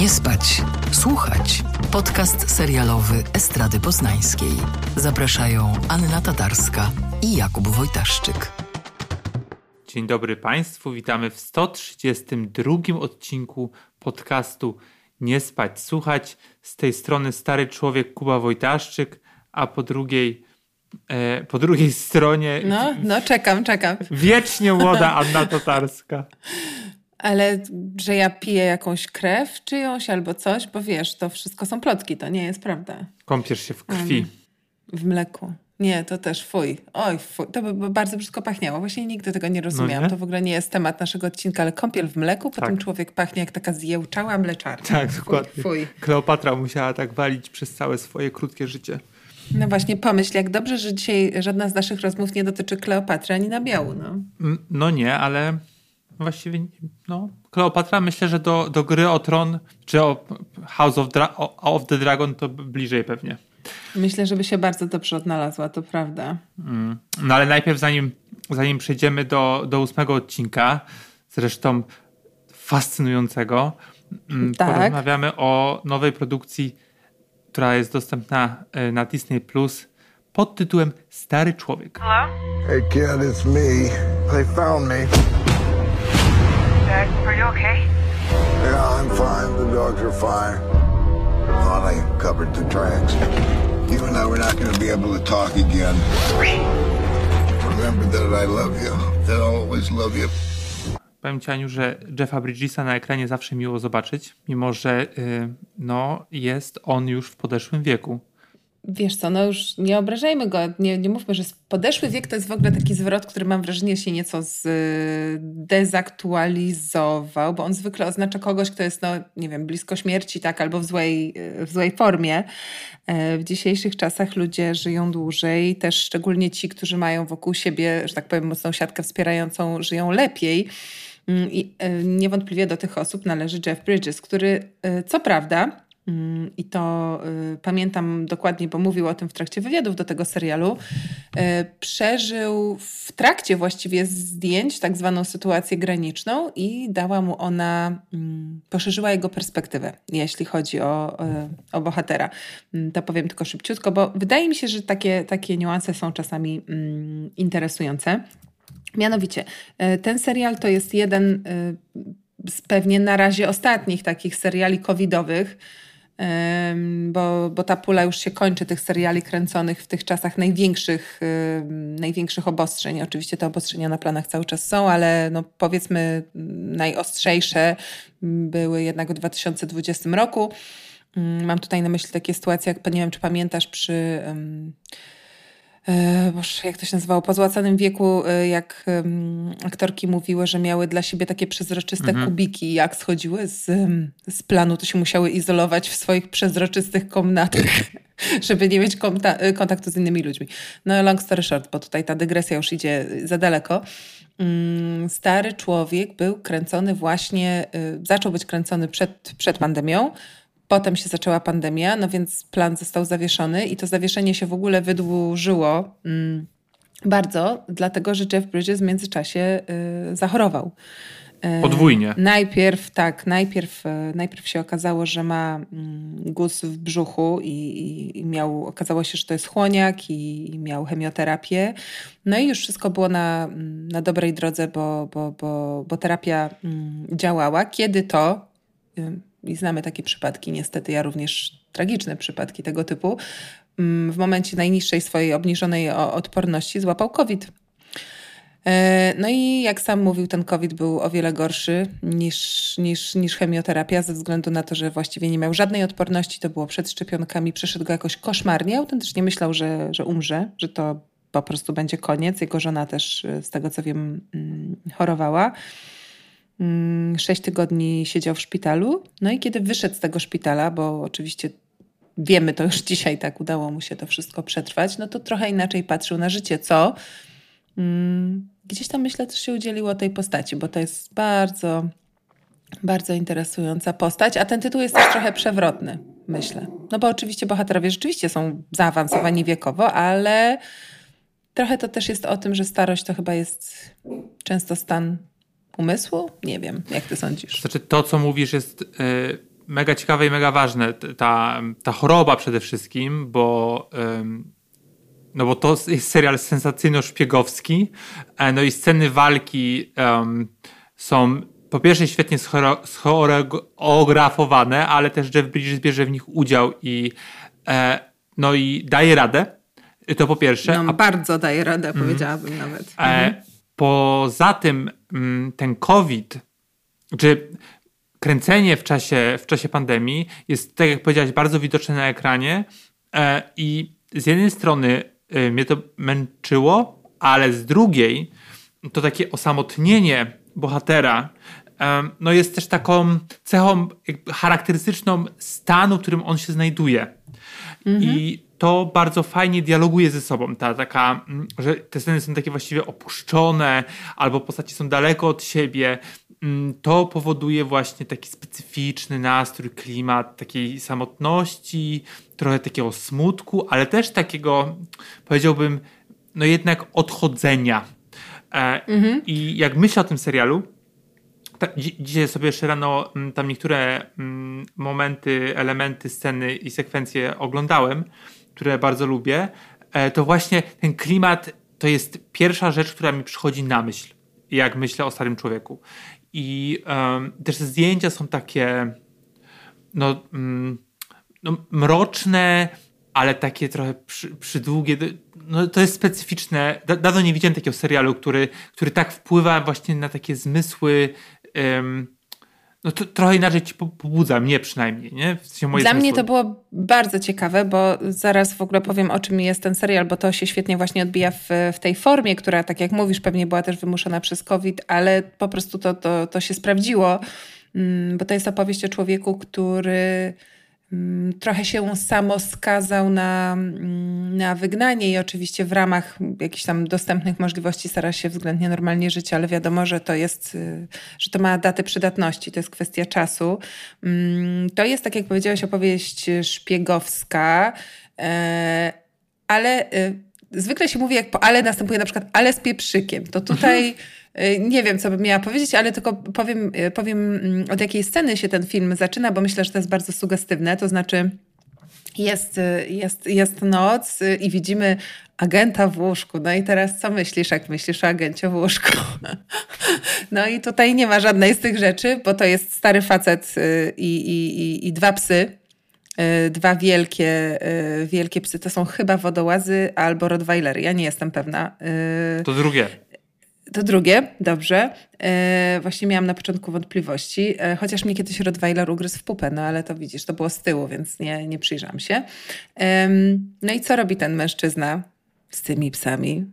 Nie spać, słuchać. Podcast serialowy Estrady Poznańskiej. Zapraszają Anna Tatarska i Jakub Wojtaszczyk. Dzień dobry Państwu, witamy w 132 odcinku podcastu Nie spać, słuchać. Z tej strony stary człowiek Kuba Wojtaszczyk, a po drugiej e, po drugiej stronie No, no, czekam, czekam. wiecznie młoda Anna Tatarska. Ale że ja piję jakąś krew czyjąś albo coś, bo wiesz, to wszystko są plotki, to nie jest prawda. Kąpiesz się w krwi. W mleku. Nie, to też fuj. Oj, fuj. To by bardzo brzydko pachniało. Właśnie nigdy tego nie rozumiałam. nie? To w ogóle nie jest temat naszego odcinka, ale kąpiel w mleku, potem Tak. człowiek pachnie jak taka zjełczała mleczarnia. Tak, Fuj, dokładnie. Fuj. Kleopatra musiała tak walić przez całe swoje krótkie życie. No właśnie, pomyśl, jak dobrze, że dzisiaj żadna z naszych rozmów nie dotyczy Kleopatry ani nabiału, no. Mm, No nie, ale właściwie no, Kleopatra myślę, że do, do gry o tron czy o House of, Dra- of the Dragon to bliżej pewnie. Myślę, żeby się bardzo dobrze odnalazła, to prawda. Mm. No ale najpierw zanim, zanim przejdziemy do, do ósmego odcinka, zresztą fascynującego, mm, Tak. porozmawiamy o nowej produkcji, która jest dostępna e, na Disney Plus pod tytułem Stary Człowiek. Hey kid, it's me. They found me. Dad, are you okay? Yeah, I'm fine. The dogs are fine. Thought I covered the tracks. You and I were not going to be able to talk again. Remember that I love you. That I'll always love you. Powiem Ci, Aniu, że Jeffa Bridgesa na ekranie zawsze miło zobaczyć, mimo że y, no, jest on już w podeszłym wieku. Wiesz co, no już nie obrażajmy go, nie, nie mówmy, że podeszły wiek to jest w ogóle taki zwrot, który mam wrażenie się nieco zdezaktualizował, bo on zwykle oznacza kogoś, kto jest, no nie wiem, blisko śmierci, tak, albo w złej, w złej formie. E, W dzisiejszych czasach ludzie żyją dłużej, też szczególnie ci, którzy mają wokół siebie, że tak powiem, mocną siatkę wspierającą, żyją lepiej. Mm, I e, niewątpliwie do tych osób należy Jeff Bridges, który co prawda I to y, pamiętam dokładnie, bo mówił o tym w trakcie wywiadów do tego serialu. Y, przeżył w trakcie właściwie zdjęć tak zwaną sytuację graniczną i dała mu ona, mm, poszerzyła jego perspektywę, jeśli chodzi o, y, o bohatera. Mm, To powiem tylko szybciutko, bo wydaje mi się, że takie, takie niuanse są czasami mm, interesujące. Mianowicie, y, ten serial to jest jeden y, z pewnie na razie ostatnich takich seriali covidowych, bo, bo ta pula już się kończy tych seriali kręconych w tych czasach największych, największych obostrzeń. Oczywiście te obostrzenia na planach cały czas są, ale no powiedzmy mm, najostrzejsze mm, były jednak w 2020 roku. Ym, Mam tutaj na myśli takie sytuacje, jak nie wiem, czy pamiętasz przy... e, Boże, jak to się nazywało? Po złacanym wieku, e, jak em, aktorki mówiły, że miały dla siebie takie przezroczyste kubiki, jak schodziły z, z planu, to się musiały izolować w swoich przezroczystych komnatach, żeby nie mieć konta- e, kontaktu z innymi ludźmi. No long story short, bo tutaj ta dygresja już idzie za daleko. Mm, Stary człowiek był kręcony właśnie, zaczął być kręcony przed, przed pandemią. Potem się zaczęła pandemia, no więc plan został zawieszony i to zawieszenie się w ogóle wydłużyło mm, bardzo, dlatego że Jeff Bridges w międzyczasie y, zachorował. Y, Podwójnie. Najpierw tak, najpierw, e, najpierw się okazało, że ma mm, guz w brzuchu i, i, miał, okazało się, że to jest chłoniak i, i miał chemioterapię. No i już wszystko było na, mm, na dobrej drodze, bo, bo, bo, bo terapia mm, działała. Kiedy to, ym, i znamy takie przypadki, niestety ja również tragiczne przypadki tego typu, mm, w momencie najniższej swojej obniżonej odporności złapał COVID. E, No i jak sam mówił, ten COVID był o wiele gorszy niż, niż, niż chemioterapia, ze względu na to, że właściwie nie miał żadnej odporności, to było przed szczepionkami, przeszedł go jakoś koszmarnie, autentycznie myślał, że, że umrze, że to po prostu będzie koniec. Jego żona też, e, z tego co wiem, mm, chorowała. Mm, Sześć tygodni siedział w szpitalu. No i kiedy wyszedł z tego szpitala, bo oczywiście wiemy to już dzisiaj, tak udało mu się to wszystko przetrwać, no to trochę inaczej patrzył na życie, co mm, gdzieś tam myślę też się udzieliło tej postaci, bo to jest bardzo, bardzo interesująca postać, a ten tytuł jest też trochę przewrotny, myślę. No bo oczywiście bohaterowie rzeczywiście są zaawansowani wiekowo, ale trochę to też jest o tym, że starość to chyba jest często stan umysłu? Nie wiem, jak ty sądzisz. Znaczy to, co mówisz jest y, mega ciekawe i mega ważne. Ta, ta choroba przede wszystkim, bo no bo to jest serial sensacyjno-szpiegowski, e, no i sceny walki um, są po pierwsze świetnie schoreografowane, ale też Jeff Bridges bierze w nich udział i e, no i daje radę. To po pierwsze. No, a, bardzo daje radę, mm, powiedziałabym nawet. E, mhm. Poza tym mm, ten COVID, czy kręcenie w czasie, w czasie pandemii jest, tak jak powiedziałeś, bardzo widoczne na ekranie e, i z jednej strony e, mnie to męczyło, ale z drugiej to takie osamotnienie bohatera e, no jest też taką cechą charakterystyczną stanu, w którym on się znajduje. Mhm. I to bardzo fajnie dialoguje ze sobą. Ta, taka, mm, że te sceny są takie właściwie opuszczone, albo postaci są daleko od siebie. Mm, to powoduje właśnie taki specyficzny nastrój, klimat takiej samotności, trochę takiego smutku, ale też takiego, powiedziałbym, no jednak odchodzenia. E, mhm. I jak myślę o tym serialu, dzisiaj sobie jeszcze rano mm, tam niektóre momenty, elementy, sceny i sekwencje oglądałem, które bardzo lubię, e, to właśnie ten klimat to jest pierwsza rzecz, która mi przychodzi na myśl, jak myślę o starym człowieku. I um, też te zdjęcia są takie no, mm, no mroczne, ale takie trochę przy, przydługie. No, to jest specyficzne. Dawno nie widziałem takiego serialu, który, który tak wpływa właśnie na takie zmysły um, no to trochę inaczej ci pobudza, mnie przynajmniej, nie? W sensie Dla mnie to było bardzo ciekawe, bo zaraz w ogóle powiem, o czym jest ten serial, bo to się świetnie właśnie odbija w, w tej formie, która, tak jak mówisz, pewnie była też wymuszona przez COVID, ale po prostu to, to, to się sprawdziło, mm, bo to jest opowieść o człowieku, który trochę się samo skazał na, mm, na wygnanie i oczywiście w ramach jakichś tam dostępnych możliwości stara się względnie normalnie żyć, ale wiadomo, że to jest, y, że to ma datę przydatności, to jest kwestia czasu. Mm, to jest, tak jak powiedziałeś, opowieść szpiegowska, e, ale y, zwykle się mówi, jak po ale następuje na przykład ale z pieprzykiem. To tutaj mhm. Y, nie wiem, co bym miała powiedzieć, ale tylko powiem, y, powiem mm, od jakiej sceny się ten film zaczyna, bo myślę, że to jest bardzo sugestywne. To znaczy, jest, y, jest, jest noc i widzimy agenta w łóżku. No i teraz co myślisz, jak myślisz o agencie w łóżku? No i tutaj nie ma żadnej z tych rzeczy, bo to jest stary facet i, i, i, i dwa psy. Dwa wielkie, wielkie psy. To są chyba wodołazy albo rottweilery. Ja nie jestem pewna. To drugie. To drugie, dobrze. E, właśnie miałam na początku wątpliwości, e, chociaż mnie kiedyś Rottweiler ugryzł w pupę, no ale to widzisz, to było z tyłu, więc nie, nie przyjrzam się. E, no i co robi ten mężczyzna z tymi psami?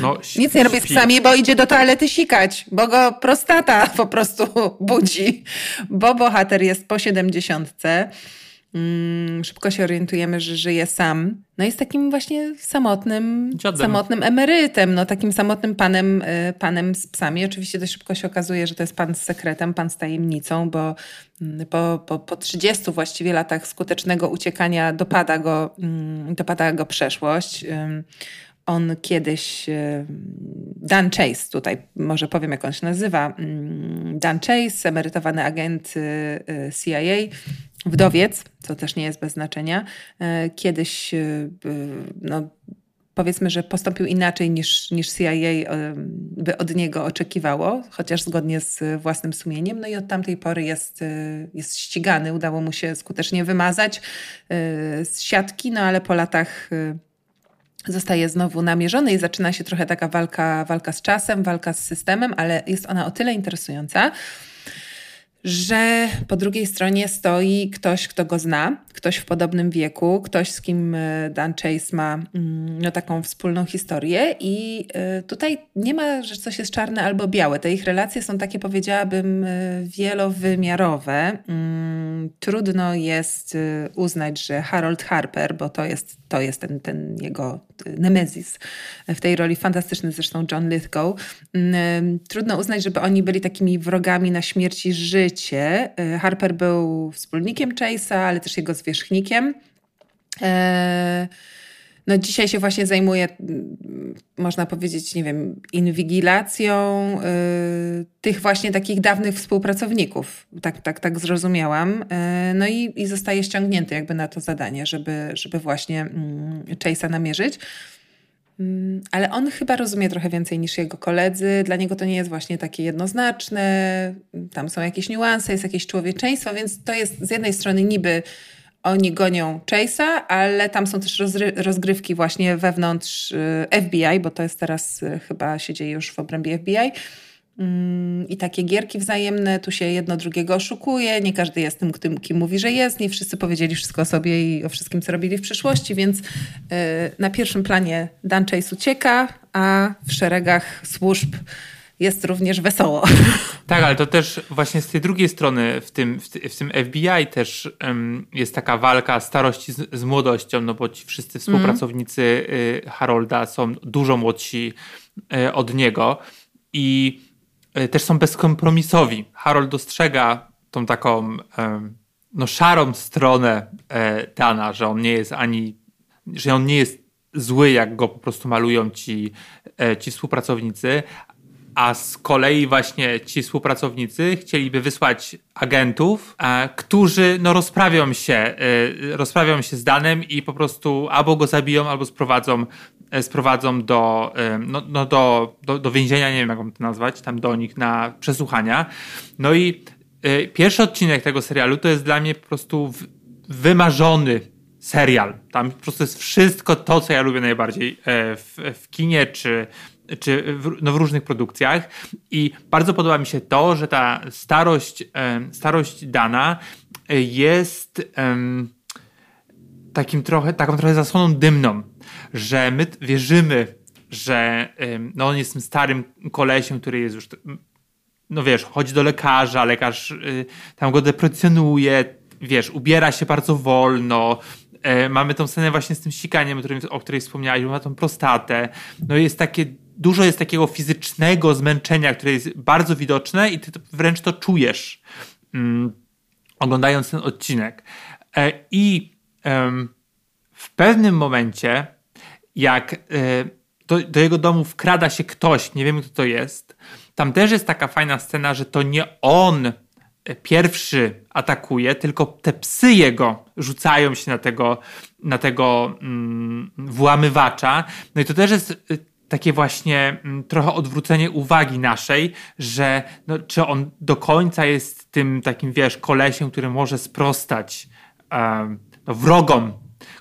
No, Nic nie robi z psami, bo idzie do toalety sikać, bo go prostata po prostu budzi, bo bohater jest po siedemdziesiątce. Mm, szybko się orientujemy, że żyje sam. No jest takim właśnie samotnym, samotnym emerytem, no takim samotnym panem, y, panem z psami. Oczywiście dość szybko się okazuje, że to jest pan z sekretem, pan z tajemnicą, bo mm, po, po, po 30 właściwie latach skutecznego uciekania dopada go, mm, dopada go przeszłość. On kiedyś, Dan Chase, tutaj może powiem jak on się nazywa, Dan Chase, emerytowany agent y, y, CIA, wdowiec, co też nie jest bez znaczenia, e, kiedyś e, no, powiedzmy, że postąpił inaczej niż, niż CIA e, by od niego oczekiwało, chociaż zgodnie z własnym sumieniem. No i od tamtej pory jest, jest ścigany. Udało mu się skutecznie wymazać z siatki, no ale po latach zostaje znowu namierzony i zaczyna się trochę taka walka, walka z czasem, walka z systemem, ale jest ona o tyle interesująca, że po drugiej stronie stoi ktoś, kto go zna, ktoś w podobnym wieku, ktoś, z kim e, Dan Chase ma mm, no, taką wspólną historię. I e, tutaj nie ma, że coś jest czarne albo białe. Te ich relacje są takie, powiedziałabym, e, wielowymiarowe. Mm, trudno jest uznać, że Harold Harper, bo to jest, to jest ten, ten jego nemezis w tej roli, fantastyczny zresztą John Lithgow. Mm, trudno uznać, żeby oni byli takimi wrogami na śmierć i życie. Harper był wspólnikiem Chase'a, ale też jego zwierzchnikiem. E, no dzisiaj się właśnie zajmuje, mm, można powiedzieć, nie wiem, inwigilacją y, tych właśnie takich dawnych współpracowników. Tak, tak, tak zrozumiałam. No i, i zostaje ściągnięty jakby na to zadanie, żeby, żeby właśnie y, Chase'a namierzyć. Mm, ale on chyba rozumie trochę więcej niż jego koledzy. Dla niego to nie jest właśnie takie jednoznaczne. Tam są jakieś niuanse, jest jakieś człowieczeństwo, więc to jest z jednej strony niby oni gonią Chase'a, ale tam są też rozgrywki właśnie wewnątrz y, FBI, bo to jest teraz y, chyba się dzieje już w obrębie FBI. Mm, I takie gierki wzajemne, tu się jedno drugiego oszukuje, nie każdy jest tym, tym, kim mówi, że jest, nie wszyscy powiedzieli wszystko o sobie i o wszystkim, co robili w przeszłości, więc y, na pierwszym planie Dan Chase ucieka, a w szeregach służb jest również wesoło. Tak, ale to też właśnie z tej drugiej strony w tym, w, tym FBI też um, jest taka walka starości z, z, młodością, no bo ci wszyscy współpracownicy y, Harolda są dużo młodsi y, od niego i też są bezkompromisowi. Harold dostrzega tą taką no, szarą stronę e, Dana, że on nie jest ani, że on nie jest zły, jak go po prostu malują ci, e, ci współpracownicy, a z kolei właśnie ci współpracownicy chcieliby wysłać agentów, e, którzy no, rozprawią się, e, rozprawią się z Danem i po prostu albo go zabiją, albo sprowadzą, e, sprowadzą do, e, no, no, do, do, do więzienia, nie wiem jak mam to nazwać, tam do nich na przesłuchania. No i e, pierwszy odcinek tego serialu to jest dla mnie po prostu wymarzony serial. Tam po prostu jest wszystko to, co ja lubię najbardziej e, w, w kinie czy czy w, no w różnych produkcjach. I bardzo podoba mi się to, że ta starość, starość Dana e, jest takim trochę, taką trochę zasłoną dymną, że my wierzymy, że no on jest tym starym kolesiem, który jest już, no wiesz, chodzi do lekarza, lekarz y, tam go deprecjonuje, wiesz, ubiera się bardzo wolno, e, mamy tą scenę właśnie z tym sikaniem, o której, wspomniałeś, ma tą prostatę, no jest takie dużo jest takiego fizycznego zmęczenia, które jest bardzo widoczne i ty wręcz to czujesz mm, oglądając ten odcinek. E, I w pewnym momencie, jak e, do, do, jego domu wkrada się ktoś, nie wiem kto to jest, tam też jest taka fajna scena, że to nie on pierwszy atakuje, tylko te psy jego rzucają się na tego, na tego mm, włamywacza. No i to też jest takie właśnie mm, trochę odwrócenie uwagi naszej, że no, czy on do końca jest tym takim, wiesz, kolesiem, który może sprostać no, wrogom,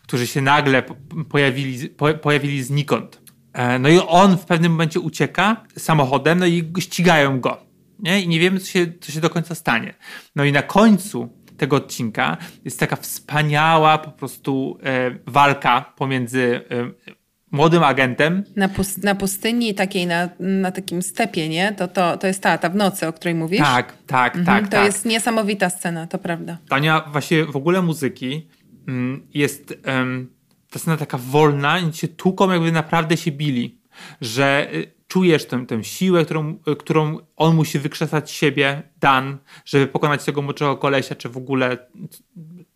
którzy się nagle pojawili, po, pojawili znikąd. E, no i on w pewnym momencie ucieka samochodem, no i ścigają go. Nie? I nie wiemy, co się, co się do końca stanie. No i na końcu tego odcinka jest taka wspaniała po prostu e, walka pomiędzy e, młodym agentem. Na, pust na pustyni takiej, na, na takim stepie, nie? To, to, to jest ta, ta w nocy, o której mówisz? Tak, tak, mhm, tak. To tak. jest niesamowita scena, to prawda. Tania właśnie w ogóle muzyki jest um, ta scena taka wolna, i się tłuką jakby naprawdę się bili, że y, czujesz tę, tę siłę, którą, y, którą on musi wykrzesać siebie, Dan, żeby pokonać tego młodszego kolesia, czy w ogóle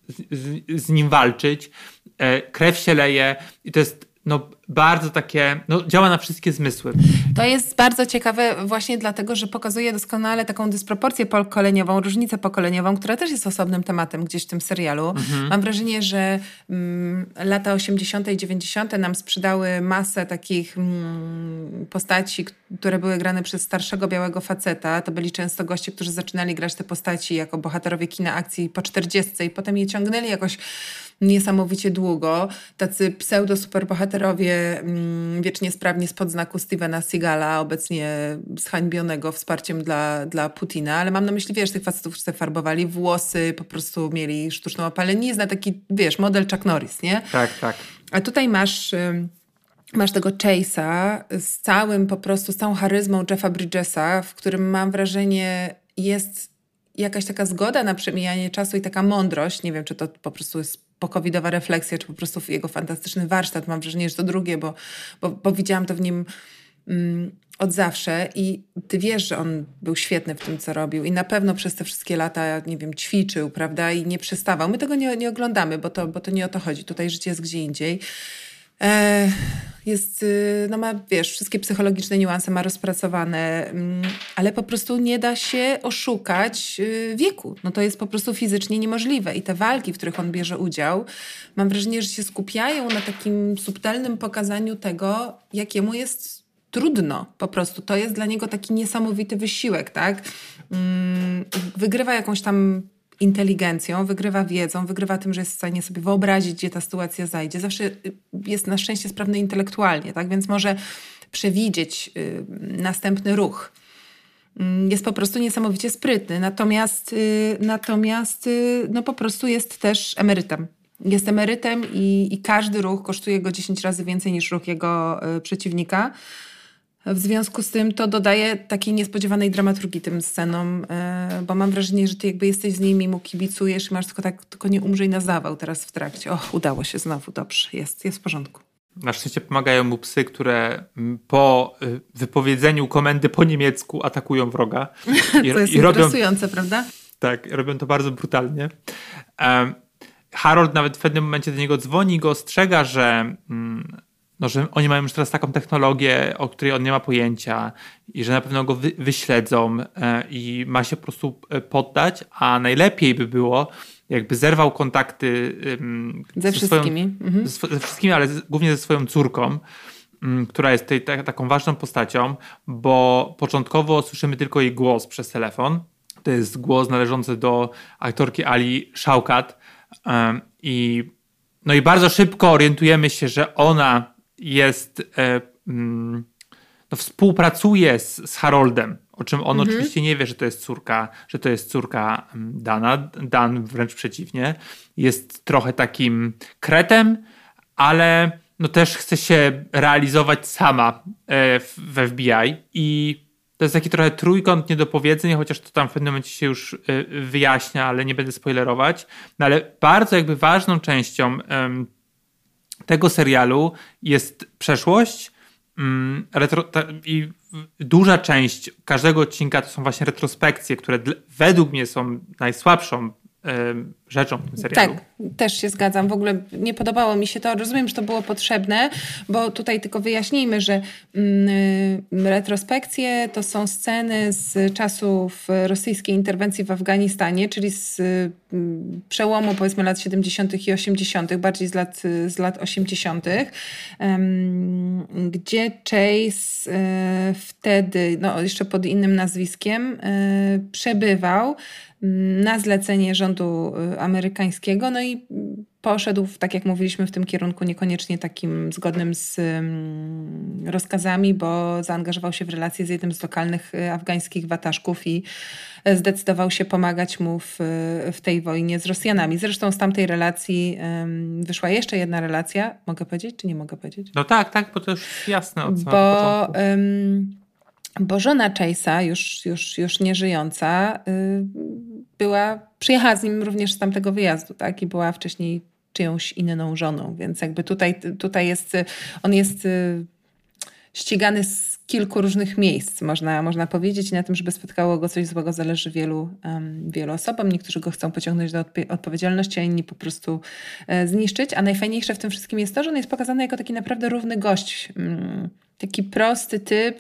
z, z, z nim walczyć. E, krew się leje i to jest no, bardzo takie, no, działa na wszystkie zmysły. To jest bardzo ciekawe właśnie dlatego, że pokazuje doskonale taką dysproporcję pokoleniową, różnicę pokoleniową, która też jest osobnym tematem gdzieś w tym serialu. Mhm. Mam wrażenie, że mm, lata 80. i 90. nam sprzedały masę takich mm, postaci, które były grane przez starszego białego faceta. To byli często goście, którzy zaczynali grać te postaci jako bohaterowie kina akcji po 40 i potem je ciągnęli jakoś niesamowicie długo. Tacy pseudo-superbohaterowie mm, wiecznie sprawnie spod znaku Stevena Seagala, obecnie zhańbionego wsparciem dla, dla Putina, ale mam na myśli, wiesz, tych facetów, którzy farbowali włosy, po prostu mieli sztuczną opaleniznę, taki, wiesz, model Chuck Norris, nie? Tak, tak. A tutaj masz... Masz tego Chase'a z całym po prostu, z całą charyzmą Jeffa Bridgesa, w którym mam wrażenie jest jakaś taka zgoda na przemijanie czasu i taka mądrość. Nie wiem, czy to po prostu jest pokowidowa refleksja, czy po prostu jego fantastyczny warsztat. Mam wrażenie, że to drugie, bo, bo, bo widziałam to w nim mm, od zawsze i ty wiesz, że on był świetny w tym, co robił i na pewno przez te wszystkie lata, nie wiem, ćwiczył, prawda, i nie przestawał. My tego nie, nie oglądamy, bo to, bo to nie o to chodzi. Tutaj życie jest gdzie indziej. E, jest, y, no ma, wiesz, wszystkie psychologiczne niuanse ma rozpracowane, mm, ale po prostu nie da się oszukać y, wieku. No to jest po prostu fizycznie niemożliwe. I te walki, w których on bierze udział, mam wrażenie, że się skupiają na takim subtelnym pokazaniu tego, jakiemu jest trudno po prostu. To jest dla niego taki niesamowity wysiłek, tak? Mm, wygrywa jakąś tam inteligencją, wygrywa wiedzą, wygrywa tym, że jest w stanie sobie wyobrazić, gdzie ta sytuacja zajdzie. Zawsze y, jest na szczęście sprawny intelektualnie, tak? Więc może przewidzieć y, następny ruch. Mm, jest po prostu niesamowicie sprytny, natomiast, y, natomiast no po prostu jest też emerytem. Jest emerytem i, i każdy ruch kosztuje go 10 razy więcej niż ruch jego przeciwnika. W związku z tym to dodaje takiej niespodziewanej dramaturgii tym scenom, e, bo mam wrażenie, że ty jakby jesteś z nimi, mu kibicujesz i masz tylko tak, tylko nie umrzyj na zawał teraz w trakcie. Och, udało się znowu, dobrze, jest, jest w porządku. Na szczęście pomagają mu psy, które po y, wypowiedzeniu komendy po niemiecku atakują wroga. I, to jest i interesujące, robią, prawda? Tak, robią to bardzo brutalnie. Um, Harold nawet w pewnym momencie do niego dzwoni i go ostrzega, że mm, no, że oni mają już teraz taką technologię, o której on nie ma pojęcia i że na pewno go wy, wyśledzą e, i ma się po prostu e, poddać, a najlepiej by było, jakby zerwał kontakty ze, ze wszystkimi. Swoją, mhm. ze, ze, wszystkimi, ale głównie ze swoją córką, która jest tej, ta, taką ważną postacią, bo początkowo słyszymy tylko jej głos przez telefon. To jest głos należący do aktorki Ali Shaukat i no i bardzo szybko orientujemy się, że ona jest, e, mm, no, współpracuje z, z Haroldem, o czym on mhm. oczywiście nie wie, że to jest córka, że to jest córka mm, Dana. Dan wręcz przeciwnie. Jest trochę takim kretem, ale no też chce się realizować sama e, w FBI i to jest taki trochę trójkąt niedopowiedzeń, chociaż to tam w pewnym momencie się już e, wyjaśnia, ale nie będę spoilerować. No ale bardzo jakby ważną częścią tego serialu jest przeszłość mm, retro, ta, i duża część każdego odcinka to są właśnie retrospekcje, które według mnie są najsłabszą rzeczą w tym serialu. Tak, też się zgadzam. W ogóle nie podobało mi się to. Rozumiem, że to było potrzebne, bo tutaj tylko wyjaśnijmy, że mm, retrospekcje to są sceny z czasów rosyjskiej interwencji w Afganistanie, czyli z mm, przełomu powiedzmy lat 70. i 80., bardziej z lat, z lat 80., gdzie Chase e, wtedy, no jeszcze pod innym nazwiskiem, e, przebywał na zlecenie rządu y, amerykańskiego, no i poszedł, tak jak mówiliśmy, w tym kierunku niekoniecznie takim zgodnym z rozkazami, bo zaangażował się w relacje z jednym z lokalnych y, afgańskich wataszków i zdecydował się pomagać mu w, w tej wojnie z Rosjanami. Zresztą z tamtej relacji wyszła jeszcze jedna relacja. Mogę powiedzieć, czy nie mogę powiedzieć? No tak, tak, bo to już jasne od bo, bo żona Chase'a, już, już, już nieżyjąca, y, była, przyjechała z nim również z tamtego wyjazdu, tak? I była wcześniej czyjąś inną żoną, więc jakby tutaj, tutaj jest, on jest y, ścigany z kilku różnych miejsc, można, można powiedzieć. I na tym, żeby spotkało go coś złego, zależy wielu, um, wielu osobom. Niektórzy go chcą pociągnąć do odpowiedzialności, a inni po prostu e, zniszczyć. A najfajniejsze w tym wszystkim jest to, że on jest pokazany jako taki naprawdę równy gość. Mm, taki prosty typ,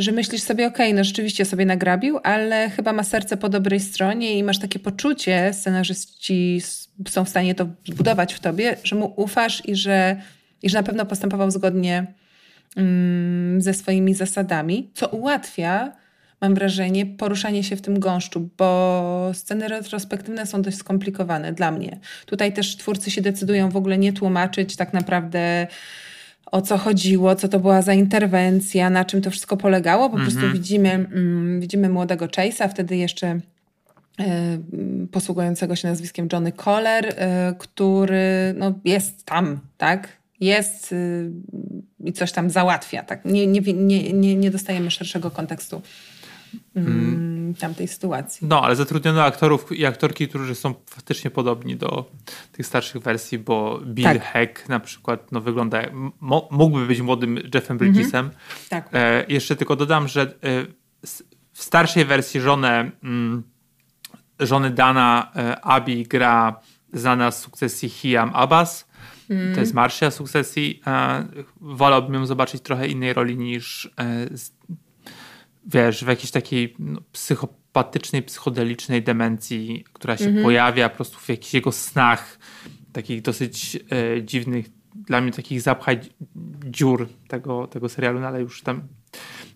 że myślisz sobie, okej, okay, no rzeczywiście sobie nagrabił, ale chyba ma serce po dobrej stronie i masz takie poczucie, scenarzyści są w stanie to zbudować w tobie, że mu ufasz i że, i że na pewno postępował zgodnie mm, ze swoimi zasadami, co ułatwia, mam wrażenie, poruszanie się w tym gąszczu, bo sceny retrospektywne są dość skomplikowane dla mnie. Tutaj też twórcy się decydują w ogóle nie tłumaczyć tak naprawdę o co chodziło, co to była za interwencja, na czym to wszystko polegało. Po mm -hmm. prostu mhm. widzimy, mm, widzimy młodego Chase'a, wtedy jeszcze y, posługującego się nazwiskiem Johnny Coller, y, który no, jest tam, tak? Jest y, i coś tam załatwia. Tak? Nie, nie, nie, nie, nie dostajemy szerszego kontekstu. Mm, tamtej sytuacji. No, ale zatrudniono aktorów i aktorki, którzy są faktycznie podobni do tych starszych wersji, bo Bill tak. Heck na przykład no, wygląda, mógłby być młodym Jeffem Bridgesem. Mhm. Tak. E, jeszcze tylko dodam, że e, w starszej wersji żonę, mm, żony Dana e, Abi gra znana z sukcesji Hiam Abbas, mm. to jest Marcia Sukcesji. E, wolałbym ją zobaczyć trochę innej roli niż e, z, wiesz, w jakiejś takiej no, psychopatycznej, psychodelicznej demencji, która się -hmm. pojawia po prostu w jakichś jego snach, takich dosyć e, dziwnych, dla mnie takich zapchać dziur tego, tego serialu, no ale już tam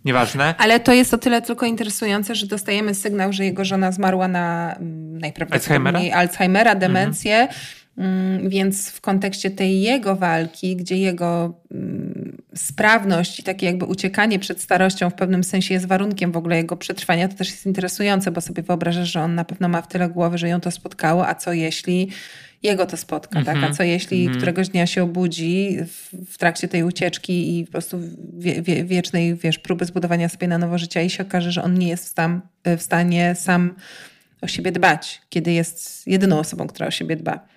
nieważne. Ale to jest o tyle tylko interesujące, że dostajemy sygnał, że jego żona zmarła na mm, najprawdopodobniej Alzheimera, Alzheimera demencję. Mhm. Mm, więc w kontekście tej jego walki, gdzie jego mm, sprawność i takie jakby uciekanie przed starością w pewnym sensie jest warunkiem w ogóle jego przetrwania, to też jest interesujące, bo sobie wyobrażasz, że on na pewno ma w tyle głowy, że ją to spotkało, a co jeśli jego to spotka, mm -hmm. tak? A mhm. co jeśli mm -hmm. któregoś dnia się obudzi w, w, trakcie tej ucieczki i po prostu wie, wie, wiecznej, wiesz, próby zbudowania sobie na nowo życia i się okaże, że on nie jest stan, w stanie sam o siebie dbać, kiedy jest jedyną osobą, która o siebie dba.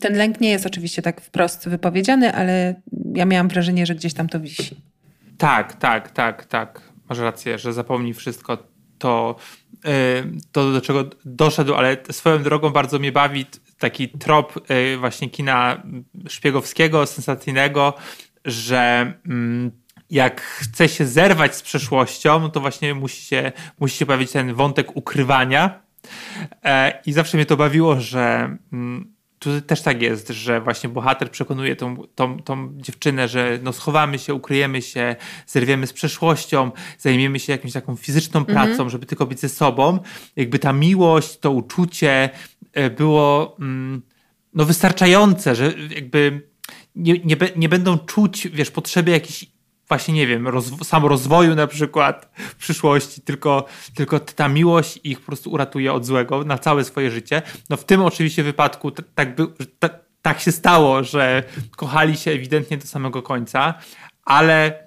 Ten lęk nie jest oczywiście tak wprost wypowiedziany, ale ja miałam wrażenie, że gdzieś tam to wisi. Tak, tak, tak, tak. Masz rację, że zapomni wszystko to, yy, to do czego doszedł, ale swoją drogą bardzo mnie bawi taki trop yy, właśnie kina szpiegowskiego, sensacyjnego, że yy, jak chce się zerwać z przeszłością, to właśnie musi się, musi się pojawić ten wątek ukrywania. E, I zawsze mnie to bawiło, że mm, tu też tak jest, że właśnie bohater przekonuje tą, tą, tą dziewczynę, że no schowamy się, ukryjemy się, zerwiemy z przeszłością, zajmiemy się jakąś taką fizyczną mhm. pracą, żeby tylko być ze sobą. Jakby ta miłość, to uczucie e, było mm, no wystarczające, że jakby nie, nie, nie będą czuć, wiesz, potrzeby jakichś właśnie, nie wiem, roz, samorozwoju na przykład w przyszłości, tylko, tylko ta miłość ich po prostu uratuje od złego na całe swoje życie. No w tym oczywiście wypadku tak, by, tak się stało, że kochali się ewidentnie do samego końca, ale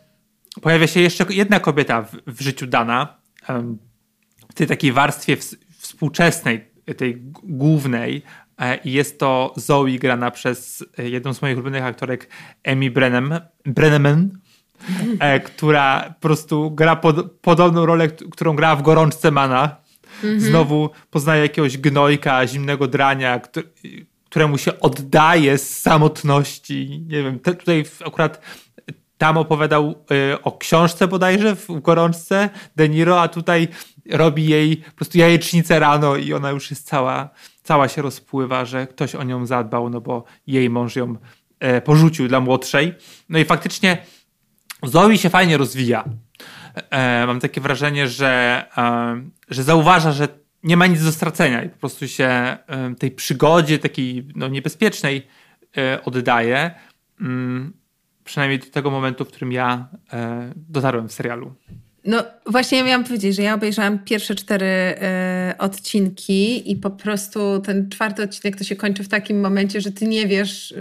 pojawia się jeszcze jedna kobieta w, w życiu Dana, w tej takiej warstwie współczesnej, tej głównej, e, i jest to Zoe grana przez jedną z moich ulubionych aktorek, Amy Brennan, e, która po prostu gra pod, podobną rolę, którą grała w Gorączce Mana. Mhm. Znowu poznaje jakiegoś gnojka, zimnego drania, który, któremu się oddaje z samotności. Nie wiem, te, tutaj akurat tam opowiadał y, o książce bodajże w Gorączce De Niro, a tutaj robi jej po prostu jajecznicę rano i ona już jest cała, cała się rozpływa, że ktoś o nią zadbał, no bo jej mąż ją e, porzucił dla młodszej. No i faktycznie Zoe się fajnie rozwija. E, mam takie wrażenie, że, e, że zauważa, że nie ma nic do stracenia i po prostu się e, tej przygodzie takiej no, niebezpiecznej e, oddaje. Mm, przynajmniej do tego momentu, w którym ja e, dotarłem w serialu. No właśnie ja miałam powiedzieć, że ja obejrzałam pierwsze cztery e, odcinki i po prostu ten czwarty odcinek to się kończy w takim momencie, że ty nie wiesz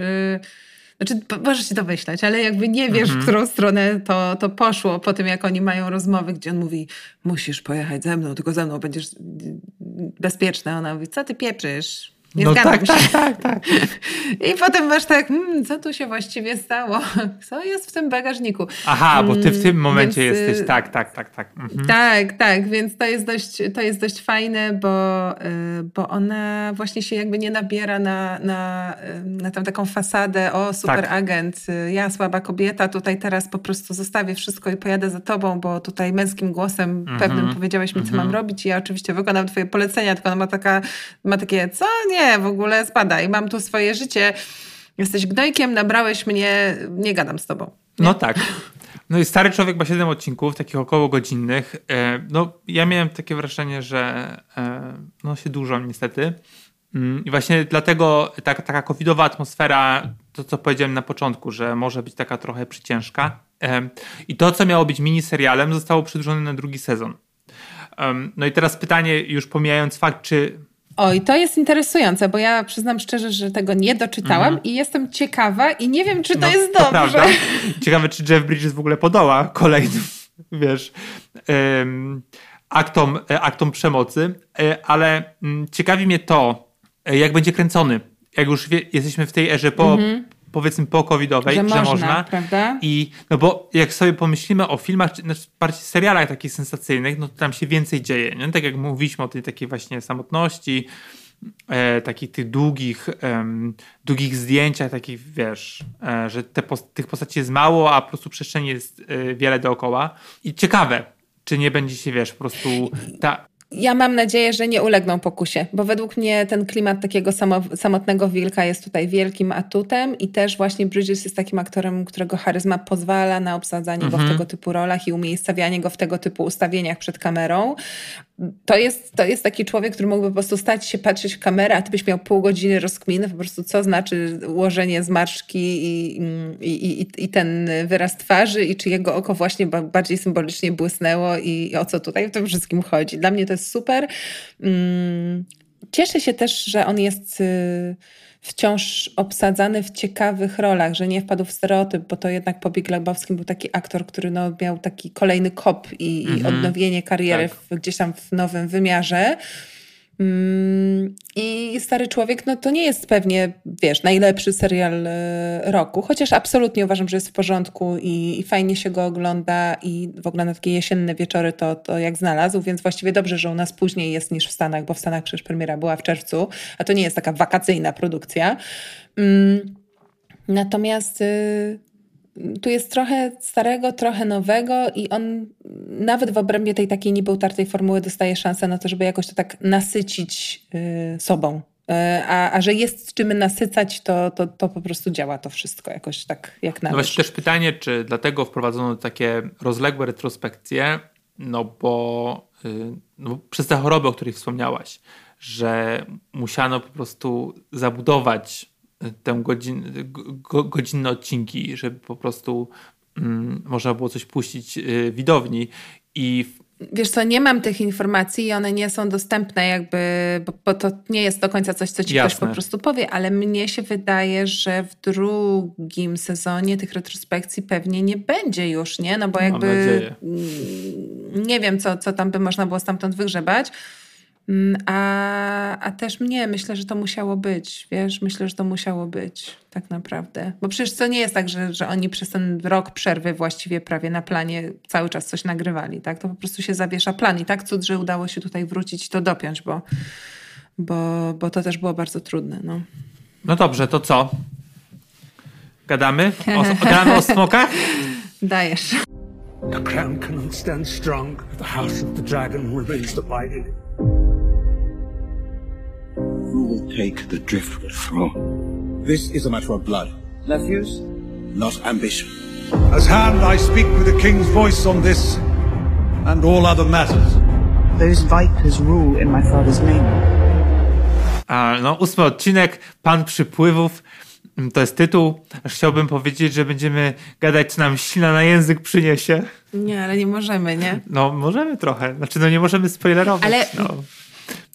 znaczy, możesz się domyślać, ale jakby nie wiesz, mhm. w którą stronę to, to poszło po tym, jak oni mają rozmowy, gdzie on mówi, musisz pojechać ze mną, tylko ze mną będziesz bezpieczna. Ona mówi, co ty pieprzysz? Nie no zgadzam tak, się. Tak, tak, tak. I potem masz tak, hmm, co tu się właściwie stało? Co jest w tym bagażniku? Aha, bo ty w tym momencie więc, jesteś, y, tak, tak, tak, tak. Mhm. Tak, tak, więc to jest dość, to jest dość fajne, bo, y, bo ona właśnie się jakby nie nabiera na, na, y, na tą taką fasadę, o super tak. agent, ja słaba kobieta, tutaj teraz po prostu zostawię wszystko i pojadę za tobą, bo tutaj męskim głosem mhm. pewnym powiedziałeś mi, co mhm. mam robić i ja oczywiście wykonam twoje polecenia, tylko ona ma, taka, ma takie, co? Nie, w ogóle spadaj, mam tu swoje życie, jesteś gnojkiem, nabrałeś mnie, nie gadam z tobą. Nie? No tak. No i Stary Człowiek ma 7 odcinków, takich około godzinnych. E, no, ja miałem takie wrażenie, że e, no się dużo niestety. Mm, I właśnie dlatego taka, taka covidowa atmosfera, to co powiedziałem na początku, że może być taka trochę przyciężka. E, I to, co miało być miniserialem, zostało przedłużone na drugi sezon. No i teraz pytanie, już pomijając fakt, czy Oj, to jest interesujące, bo ja przyznam szczerze, że tego nie doczytałam mhm. i jestem ciekawa i nie wiem, czy to no, jest to dobrze. Prawda. Ciekawe, czy Jeff Bridges w ogóle podoła kolejnym, wiesz, um, aktom, e, aktom przemocy, e, ale um, ciekawi mnie to, e, jak będzie kręcony. Jak już wie, jesteśmy w tej erze po, mhm powiedzmy po-covidowej, że, że można. Prawda? I no bo jak sobie pomyślimy o filmach, czy znaczy bardziej serialach takich sensacyjnych, no to tam się więcej dzieje. Nie? Tak jak mówiliśmy o tej takiej właśnie samotności, e, takich tych długich, em, długich zdjęciach, takich wiesz, e, że te pos- tych postaci jest mało, a po prostu przestrzeni jest e, wiele dookoła. I ciekawe, czy nie będzie się, wiesz, po prostu ta, Ja mam nadzieję, że nie ulegną pokusie, bo według mnie ten klimat takiego samo, samotnego wilka jest tutaj wielkim atutem i też właśnie Bridges jest takim aktorem, którego charyzma pozwala na obsadzanie go w tego typu rolach i umiejscawianie go w tego typu ustawieniach przed kamerą. To jest, to jest taki człowiek, który mógłby po prostu stać się, patrzeć w kamerę, a ty byś miał pół godziny rozkminy po prostu, co znaczy ułożenie zmarszczki i, i, i, i ten wyraz twarzy i czy jego oko właśnie ba- bardziej symbolicznie błysnęło i, i o co tutaj w tym wszystkim chodzi. Dla mnie to jest super. Mm, Cieszę się też, że on jest y, wciąż obsadzany w ciekawych rolach, że nie wpadł w stereotyp, bo to jednak po Big Lebowskim był taki aktor, który no, miał taki kolejny kop i, i odnowienie kariery Tak. w, gdzieś tam w nowym wymiarze. Mm, I Stary Człowiek, no to nie jest pewnie, wiesz, najlepszy serial e, roku, chociaż absolutnie uważam, że jest w porządku i, i fajnie się go ogląda i w ogóle na takie jesienne wieczory to, to jak znalazł, więc właściwie dobrze, że u nas później jest niż w Stanach, bo w Stanach przecież premiera była w czerwcu, a to nie jest taka wakacyjna produkcja. Mm, Natomiast y, tu jest trochę starego, trochę nowego i on nawet w obrębie tej takiej niby utartej formuły dostaje szansę na to, żeby jakoś to tak nasycić y, sobą. Y, A, a że jest czym nasycać, to, to, to po prostu działa to wszystko jakoś tak jak No należy. właśnie też pytanie, czy dlatego wprowadzono takie rozległe retrospekcje, no bo, y, no przez te choroby, o których wspomniałaś, że musiano po prostu zabudować tę godzin, go, godzinne odcinki, żeby po prostu mm, można było coś puścić y, widowni i Wiesz co, nie mam tych informacji i one nie są dostępne jakby, bo, bo to nie jest do końca coś, co ci ktoś Jasne. po prostu powie, ale mnie się wydaje, że w drugim sezonie tych retrospekcji pewnie nie będzie już, nie? No bo jakby nie wiem, co, co tam by można było stamtąd wygrzebać. Mm, A, a też mnie, myślę, że to musiało być, wiesz, myślę, że to musiało być tak naprawdę. Bo przecież to nie jest tak, że, że oni przez ten rok przerwy właściwie prawie na planie cały czas coś nagrywali, tak? To po prostu się zawiesza plan i tak cud, że udało się tutaj wrócić i to dopiąć, bo, bo, bo to też było bardzo trudne, no. no dobrze, to co? Gadamy? O, gadamy o smokach? Dajesz. The crown cannot stand strong if the house of the dragon remains divided. Who will take the Driftwood throne? This is a matter of blood. Nephews? Not ambition. As hand, I speak with the king's voice on this and all other matters. Those vipers rule in my father's name. A, no, ósmy odcinek, Pan Przypływów. Mm, To jest tytuł. Aż chciałbym powiedzieć, że będziemy gadać, co nam ślina na język przyniesie. Nie, ale nie możemy, nie? No, możemy trochę. Znaczy, no nie możemy spoilerować. Ale- No.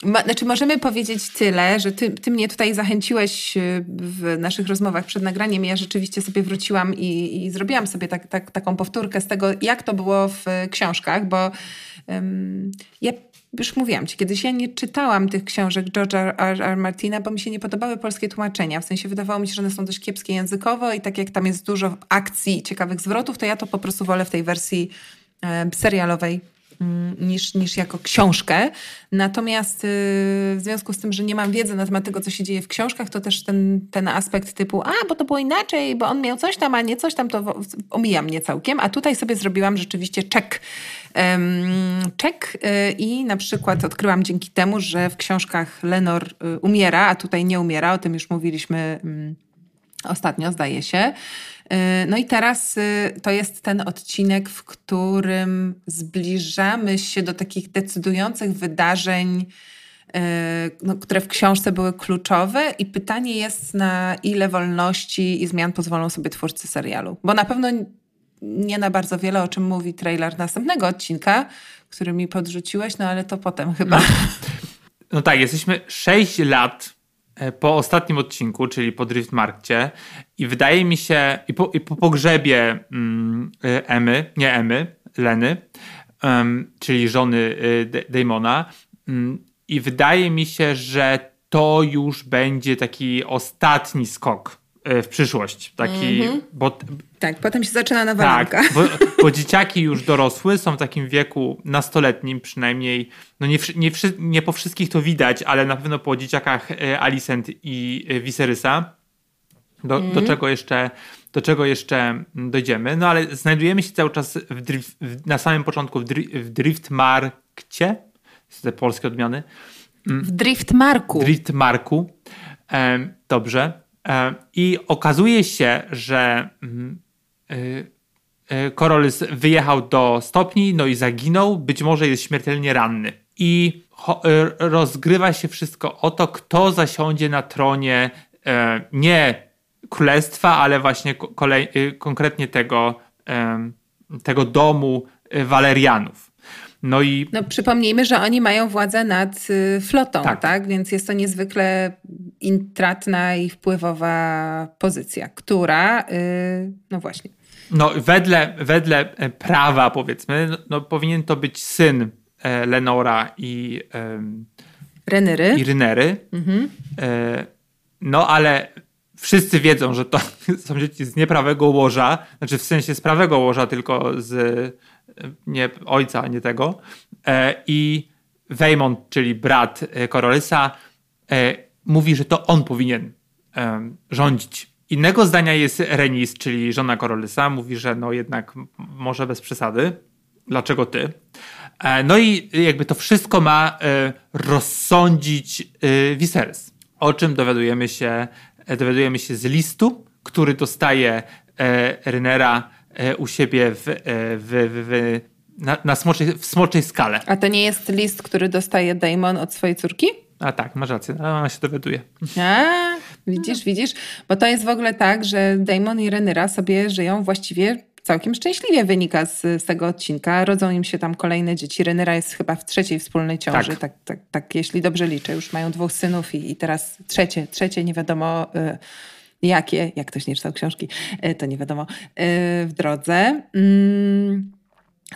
Ma, znaczy możemy powiedzieć tyle, że ty, ty mnie tutaj zachęciłeś y, w naszych rozmowach przed nagraniem. Ja rzeczywiście sobie wróciłam i, i zrobiłam sobie tak, tak, taką powtórkę z tego, jak to było w y, książkach, bo ym, ja już mówiłam ci, kiedyś ja nie czytałam tych książek George'a R. R. Martina, bo mi się nie podobały polskie tłumaczenia. W sensie wydawało mi się, że one są dość kiepskie językowo i tak jak tam jest dużo akcji ciekawych zwrotów, to ja to po prostu wolę w tej wersji em, serialowej niż, niż jako książkę. Natomiast y, w związku z tym, że nie mam wiedzy na temat tego, co się dzieje w książkach, to też ten, ten aspekt typu, a bo to było inaczej, bo on miał coś tam, a nie coś tam, to omija mnie całkiem. A tutaj sobie zrobiłam rzeczywiście czek. Czek y, i na przykład odkryłam dzięki temu, że w książkach Lenor y, umiera, a tutaj nie umiera, o tym już mówiliśmy mm, ostatnio, zdaje się. Yy, No i teraz y, to jest ten odcinek, w którym zbliżamy się do takich decydujących wydarzeń, yy, no, które w książce były kluczowe, i pytanie jest, na ile wolności i zmian pozwolą sobie twórcy serialu. Bo na pewno nie na bardzo wiele, o czym mówi trailer następnego odcinka, który mi podrzuciłeś, no ale to potem chyba. no tak, jesteśmy 6 lat po ostatnim odcinku, czyli po Driftmarkcie i wydaje mi się, i po, i po pogrzebie mm, e, Emy, nie Emy, Leny, em, czyli żony e, D- Damona mm, i wydaje mi się, że to już będzie taki ostatni skok e, w przyszłość. Taki, bo, Tak, potem się zaczyna nowa tak, ramka. bo, bo dzieciaki już dorosły, są w takim wieku nastoletnim przynajmniej, no nie, nie, nie po wszystkich to widać, ale na pewno po dzieciakach e, Alicent i e, Viserysa, do, do, czego jeszcze, do czego jeszcze mm, dojdziemy. No ale znajdujemy się cały czas w drift, w, na samym początku w, dri, w Driftmarkcie, te polskie odmiany, W Driftmarku. Driftmarku. Em, dobrze. Em, I okazuje się, że mm, Korolys wyjechał do stopni, no i zaginął. Być może jest śmiertelnie ranny. I y, rozgrywa się wszystko o to, kto zasiądzie na tronie e, nie królestwa, ale właśnie konkretnie tego, tego domu Walerianów. No i No przypomnijmy, że oni mają władzę nad y, flotą, Tak. tak. Więc jest to niezwykle intratna i wpływowa pozycja, która, y, no właśnie, No, wedle, wedle e, prawa, powiedzmy, no, no, powinien to być syn e, Lenora i, em, Renery. i Rynery. E, no, ale wszyscy wiedzą, że to są dzieci z nieprawego łoża, znaczy w sensie z prawego łoża, tylko z e, nie ojca, nie tego. E, I Weymont, czyli brat e, Korolysa, e, mówi, że to on powinien rządzić. Innego zdania jest Renis, czyli żona Korolysa. Mówi, że no jednak może bez przesady. Dlaczego ty? E, No i jakby to wszystko ma e, rozsądzić e, Viserys. O czym dowiadujemy się, dowiadujemy się z listu, który dostaje Rynera u siebie w, w, w, na, na smoczej, w smoczej skale. A to nie jest list, który dostaje Damon od swojej córki? A tak, masz rację, ale ona się dowiaduje. A, widzisz, widzisz? Bo to jest w ogóle tak, że Damon i Renyra sobie żyją właściwie całkiem szczęśliwie wynika z, z tego odcinka. Rodzą im się tam kolejne dzieci. Renyra jest chyba w trzeciej wspólnej ciąży, Tak. tak, tak, tak, jeśli dobrze liczę. Już mają dwóch synów i, i teraz trzecie, trzecie nie wiadomo y, jakie, jak ktoś nie czytał książki, y, to nie wiadomo, y, w drodze. Mm.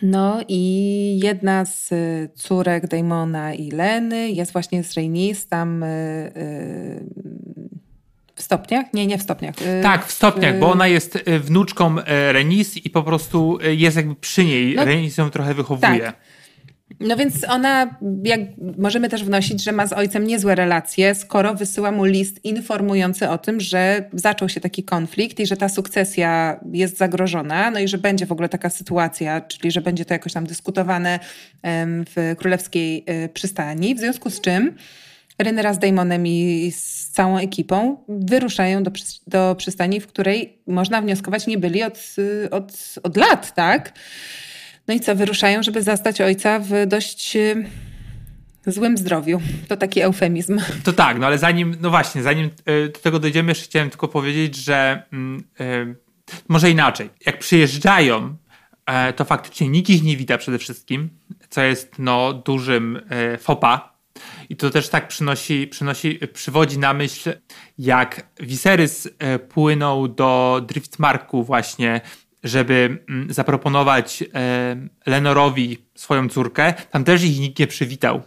No i jedna z y, córek Damona i Leny jest właśnie z Rhaenys tam y, y, w stopniach? Nie, nie w stopniach. Tak, w stopniach, bo ona jest wnuczką e, Renis i po prostu jest jakby przy niej. No, Renis ją trochę wychowuje. tak. No więc ona, jak możemy też wnosić, że ma z ojcem niezłe relacje, skoro wysyła mu list informujący o tym, że zaczął się taki konflikt i że ta sukcesja jest zagrożona, no i że będzie w ogóle taka sytuacja, czyli że będzie to jakoś tam dyskutowane w królewskiej e, przystani, w związku z czym Rynera z Damonem i z całą ekipą wyruszają do, do przystani, w której można wnioskować nie byli od, od, od lat, tak? No i co, wyruszają, żeby zastać ojca w dość y, złym zdrowiu. To taki eufemizm. To tak, no ale zanim, no właśnie, zanim e, do tego dojdziemy, jeszcze chciałem tylko powiedzieć, że e, może inaczej. Jak przyjeżdżają, e, to faktycznie nikt ich nie wita przede wszystkim, co jest no dużym e, fopa. I to też tak przynosi, przynosi, przywodzi na myśl, jak Viserys e, płynął do Driftmarku właśnie, żeby mm, zaproponować e, Lenorowi swoją córkę. Tam też ich nikt nie przywitał.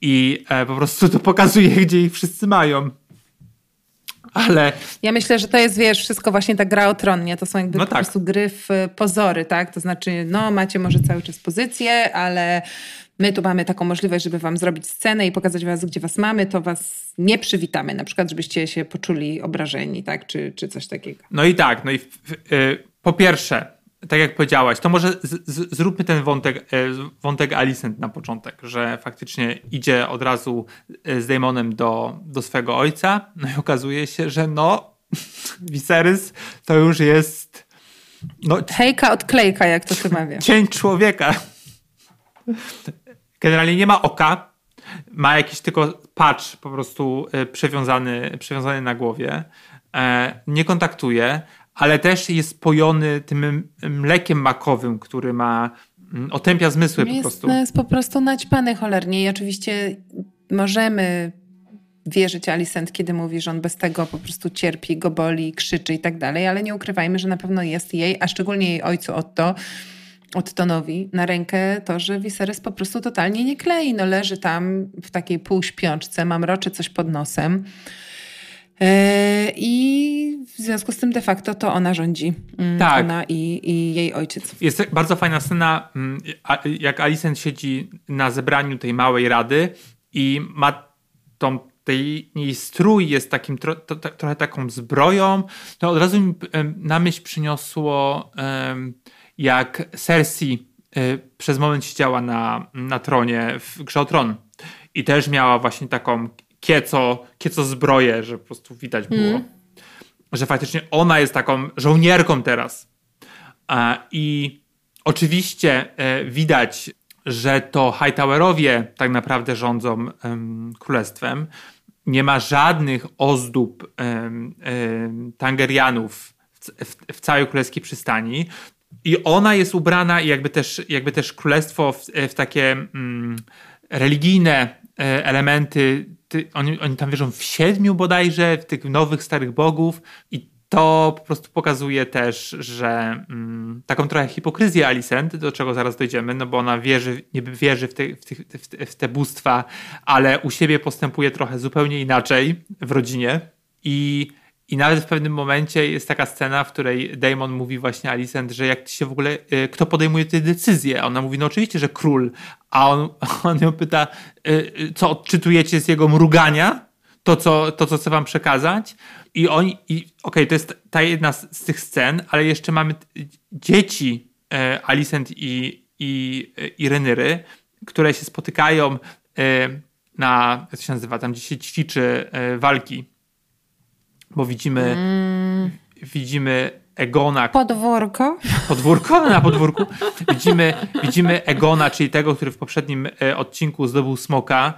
I e, po prostu to pokazuje, gdzie ich wszyscy mają. Ale Ja myślę, że to jest, wiesz, wszystko właśnie ta gra o tron, nie? To są jakby No po tak. prostu gry w y, pozory, tak? To znaczy, no macie może cały czas pozycję, ale my tu mamy taką możliwość, żeby wam zrobić scenę i pokazać was, gdzie was mamy, to was nie przywitamy. Na przykład, żebyście się poczuli obrażeni, tak? Czy, czy coś takiego. no i tak, no i w, w, po pierwsze, tak jak powiedziałaś, to może z, z, zróbmy ten wątek, e, wątek Alicent na początek, że faktycznie idzie od razu e, z Daemonem do, do swego ojca, no i okazuje się, że no, Viserys to już jest no, Hejka odklejka, jak to się mawia. cień człowieka. Generalnie nie ma oka, ma jakiś tylko patch po prostu e, przywiązany, przywiązany na głowie. Nie kontaktuje, ale też jest spojony tym mlekiem makowym, który ma mm, otępia zmysły po jest, prostu. No jest po prostu naćpany cholernie i oczywiście możemy wierzyć Alicent, kiedy mówi, że on bez tego po prostu cierpi, go boli, krzyczy i tak dalej, ale nie ukrywajmy, że na pewno jest jej, a szczególnie jej ojcu Otto, Ottonowi na rękę to, że Viserys po prostu totalnie nie klei. No leży tam w takiej półśpiączce, mamroczy coś pod nosem. E, I w związku z tym de facto to ona rządzi. Mm, Tak. Ona i, i jej ojciec. Jest bardzo fajna scena, mm, jak Alicent siedzi na zebraniu tej małej rady i ma tą, tej, jej strój jest takim tro, to, to, trochę taką zbroją. To od razu mi na myśl przyniosło, jak Cersei e, przez moment siedziała na, na tronie w Grze Tron i też miała właśnie taką kieco, kieco zbroję, że po prostu widać było, że faktycznie ona jest taką żołnierką teraz. A, I oczywiście e, widać, że to Hightowerowie tak naprawdę rządzą em, królestwem. Nie ma żadnych ozdób Tangerianów w całej królewskiej przystani. I ona jest ubrana i jakby też, jakby też królestwo w, w takie mm, religijne e, elementy. Ty, oni, oni tam wierzą w siedmiu bodajże, w tych nowych, starych bogów i to po prostu pokazuje też, że mm, taką trochę hipokryzję Alicent, do czego zaraz dojdziemy, no bo ona wierzy, niby wierzy w te, w, tych, w, te, w te bóstwa, ale u siebie postępuje trochę zupełnie inaczej w rodzinie i i nawet w pewnym momencie jest taka scena, w której Damon mówi właśnie Alicent, że jak się w ogóle, y, kto podejmuje te decyzje? Ona mówi, no oczywiście, że król. A on, on ją pyta, y, y, co odczytujecie z jego mrugania? To, co, to, co chcę wam przekazać? I oni, okej, to jest ta jedna z, tych scen, ale jeszcze mamy dzieci Alicent i, i, i Renyry, które się spotykają na, jak to się nazywa, tam gdzie się ćwiczy walki bo widzimy, widzimy Egona, Podwórko. podwórko na podwórku, widzimy, widzimy Egona, czyli tego, który w poprzednim e, odcinku zdobył smoka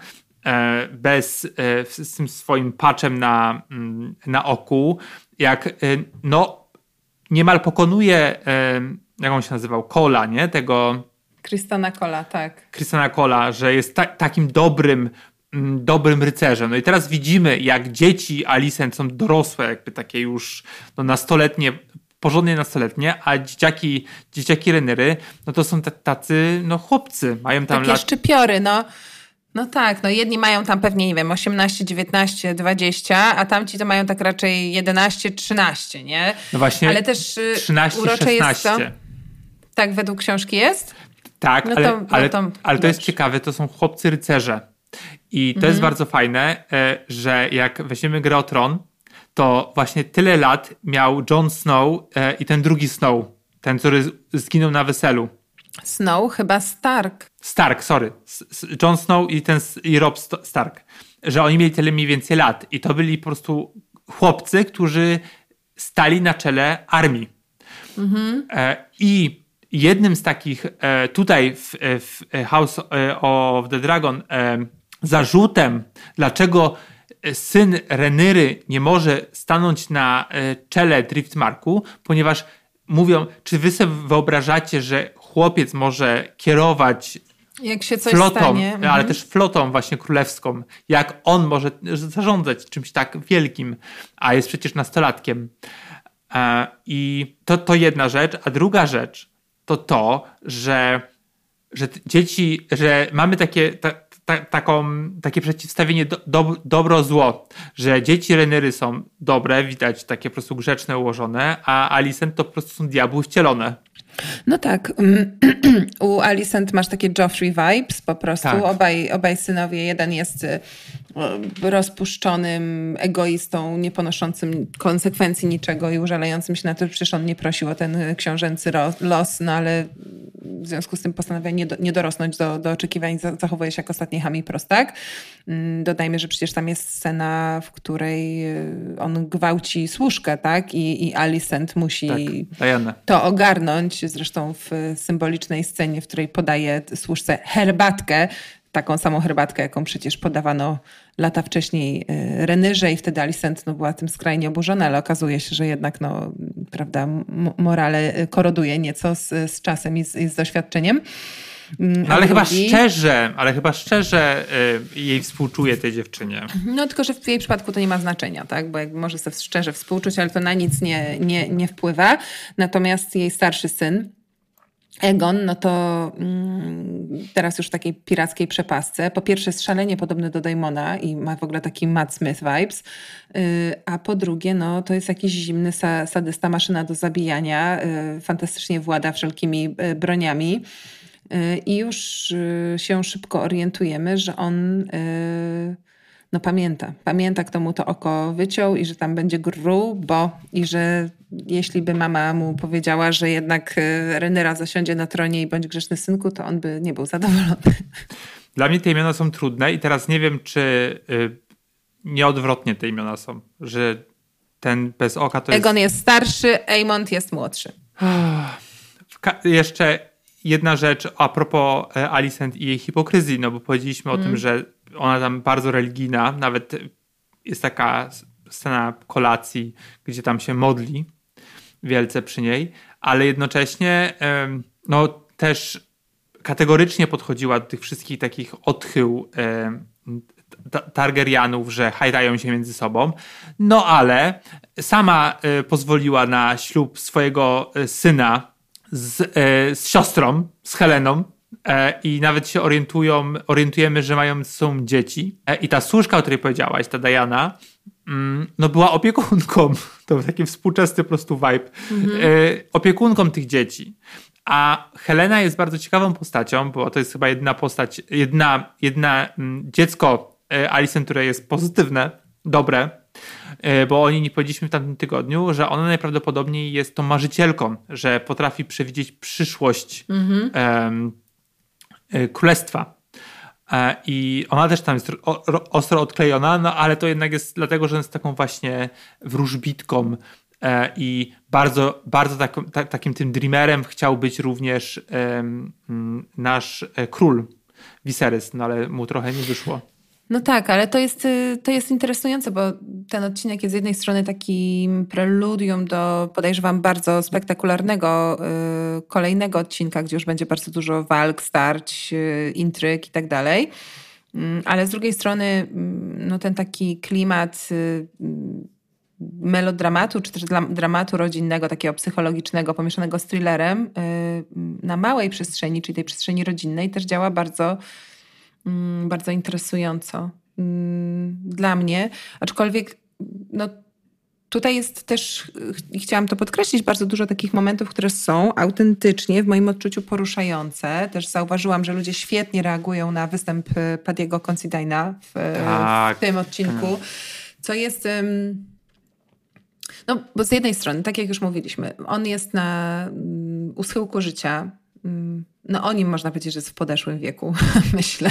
e, bez, e, z tym swoim patchem na, mm, na oku, jak no niemal pokonuje, jak on się nazywał, Kola, nie? Tego Krystana Kola, tak. Christiana Cola, że jest ta, takim dobrym, mm, dobrym rycerzem. No i teraz widzimy, jak dzieci Alicent są dorosłe, jakby takie już no, nastoletnie, porządnie nastoletnie, a dzieciaki, dzieciaki Renery, no to są ta- tacy, no chłopcy, mają tam Takie lat... szczypiory, no. No tak, no jedni mają tam pewnie, nie wiem, 18, 19, 20, a tamci to mają tak raczej 11, 13, nie? No właśnie Ale też y, 13, urocze jest 16. to. Tak według książki jest? Tak, No ale, to- no ale, to ale to jest ciekawe, to są chłopcy rycerze. I to Mhm. jest bardzo fajne, e, że jak weźmiemy grę o Tron, to właśnie tyle lat miał Jon Snow e, i ten drugi Snow, ten, który zginął na weselu. Snow chyba Stark. Stark, sorry. Jon Snow i ten i Rob Stark. Że oni mieli tyle mniej więcej lat. I to byli po prostu chłopcy, którzy stali na czele armii. E, I jednym z takich tutaj w, House of the Dragon zarzutem, dlaczego syn Renyry nie może stanąć na e, czele Driftmarku, ponieważ mówią, czy wy sobie wyobrażacie, że chłopiec może kierować Jak się coś flotą, stanie. ale mhm. też flotą właśnie królewską, jak on może zarządzać czymś tak wielkim, a jest przecież nastolatkiem. E, I to, to jedna rzecz, a druga rzecz to to, że, że dzieci, że mamy takie, ta, ta, taką, takie przeciwstawienie do, do, dobro-zło, że dzieci Renery są dobre, widać takie po prostu grzeczne, ułożone, a Alicent to po prostu są diabły wcielone. No tak. mm, U Alicent masz takie Joffrey vibes po prostu. Tak. Obaj, obaj synowie. Jeden jest y, rozpuszczonym egoistą, nie ponoszącym konsekwencji niczego i użalającym się na to, że przecież on nie prosił o ten książęcy los, no ale w związku z tym postanawia nie, do, nie dorosnąć do, do oczekiwań, za- zachowuje się jak ostatni ham i prostak. Mm, Dodajmy, że przecież tam jest scena, w której y, on gwałci służkę, tak? I, i Alicent musi Tak, to ogarnąć, zresztą w symbolicznej scenie, w której podaje służce herbatkę, taką samą herbatkę, jaką przecież podawano lata wcześniej y, Renyrze i wtedy Alicent no, była tym skrajnie oburzona, ale okazuje się, że jednak no, prawda, morale y, koroduje nieco z, z czasem i z, i z doświadczeniem. Mm, No, ale chyba drugi- szczerze, ale chyba szczerze y, jej współczuję tej dziewczynie. No tylko, że w jej przypadku to nie ma znaczenia, tak? Bo jakby może sobie szczerze współczuć, ale to na nic nie, nie, nie wpływa. Natomiast jej starszy syn, Egon, no to mm, teraz już w takiej pirackiej przepasce. Po pierwsze jest szalenie podobny do Daimona i ma w ogóle taki Matt Smith vibes, yy, a po drugie no to jest jakiś zimny sa sadysta, maszyna do zabijania, yy, fantastycznie włada wszelkimi yy, broniami y, i już y, się szybko orientujemy, że on y, no pamięta. Pamięta, kto mu to oko wyciął i że tam będzie grubo i że jeśli by mama mu powiedziała, że jednak e, Renera zasiądzie na tronie i bądź grzeszny synku, to on by nie był zadowolony. Dla mnie te imiona są trudne i teraz nie wiem, czy y, nieodwrotnie te imiona są, że ten bez oka to jest... Egon jest starszy, Aemond jest młodszy. Jeszcze jedna rzecz a propos e, Alicent i jej hipokryzji, no bo powiedzieliśmy mm. o tym, mm. że ona tam bardzo religijna, nawet jest taka scena kolacji, gdzie tam się modli wielce przy niej, ale jednocześnie no też kategorycznie podchodziła do tych wszystkich takich odchył Targaryenów, że hajdają się między sobą, no ale sama e, pozwoliła na ślub swojego e, syna z, e, z siostrą, z Heleną, i nawet się orientują, orientujemy, że mają są dzieci. I ta służka, o której powiedziałaś, ta Diana, Mm, no była opiekunką, to był taki współczesny po prostu vibe, mhm. e, opiekunką tych dzieci. A Helena jest bardzo ciekawą postacią, bo to jest chyba jedna postać, jedna, jedna mm, dziecko e, Alison, które jest pozytywne, dobre, e, bo o niej nie powiedzieliśmy w tamtym tygodniu, że ona najprawdopodobniej jest tą marzycielką, że potrafi przewidzieć przyszłość mhm. e, królestwa E, I ona też tam jest ostro odklejona, no ale to jednak jest dlatego, że jest taką właśnie wróżbitką e, i bardzo, bardzo tak, takim tym dreamerem chciał być również nasz e, król Viserys, no ale mu trochę nie wyszło. No tak, ale to jest, y, to jest interesujące, bo ten odcinek jest z jednej strony takim preludium do, podejrzewam, bardzo spektakularnego y, kolejnego odcinka, gdzie już będzie bardzo dużo walk, starć, y, intryg i tak dalej. Mm, ale z drugiej strony mm, no ten taki klimat mm, melodramatu, czy też dramatu rodzinnego, takiego psychologicznego, pomieszanego z thrillerem, na małej przestrzeni, czyli tej przestrzeni rodzinnej, też działa bardzo bardzo interesująco mm, dla mnie. Aczkolwiek no, tutaj jest też, chciałam to podkreślić, bardzo dużo takich momentów, które są autentycznie w moim odczuciu poruszające. Też zauważyłam, że ludzie świetnie reagują na występ e, Padiego Considina w, tak. w tym odcinku, co jest... No, bo z jednej strony, tak jak już mówiliśmy, on jest na mm, u schyłku życia, no o nim można powiedzieć, że jest w podeszłym wieku, myślę.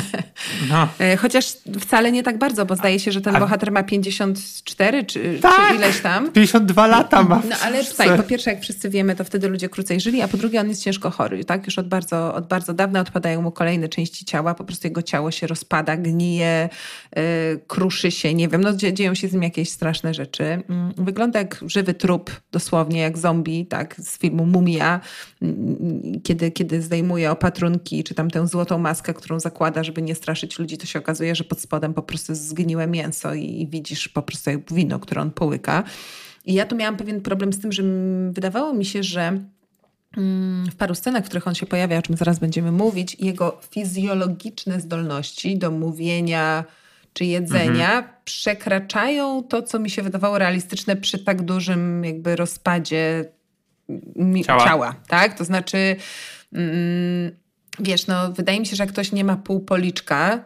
No. E, chociaż wcale nie tak bardzo, bo zdaje się, że ten bohater ma 54 czy, tak, czy ileś tam. 52 lata ma. No ale tutaj, po pierwsze, jak wszyscy wiemy, to wtedy ludzie krócej żyli, a po drugie on jest ciężko chory, tak? Już od bardzo, od bardzo dawna odpadają mu kolejne części ciała, po prostu jego ciało się rozpada, gnije, yy, kruszy się, nie wiem, no dzieją się z nim jakieś straszne rzeczy. Mm, wygląda jak żywy trup, dosłownie, jak zombie, tak? Z filmu Mumia, mm, kiedy, kiedy zdejmuje opatrunki, czy tam tę złotą maskę, którą zakłada, żeby nie straszyć ludzi, to się okazuje, że pod spodem po prostu jest zgniłe mięso i, i widzisz po prostu jak wino, które on połyka. I ja tu miałam pewien problem z tym, że wydawało mi się, że mm, w paru scenach, w których on się pojawia, o czym zaraz będziemy mówić, jego fizjologiczne zdolności do mówienia czy jedzenia mhm. przekraczają to, co mi się wydawało realistyczne przy tak dużym jakby rozpadzie ciała, ciała tak? To znaczy Mm, wiesz, no wydaje mi się, że jak ktoś nie ma pół policzka,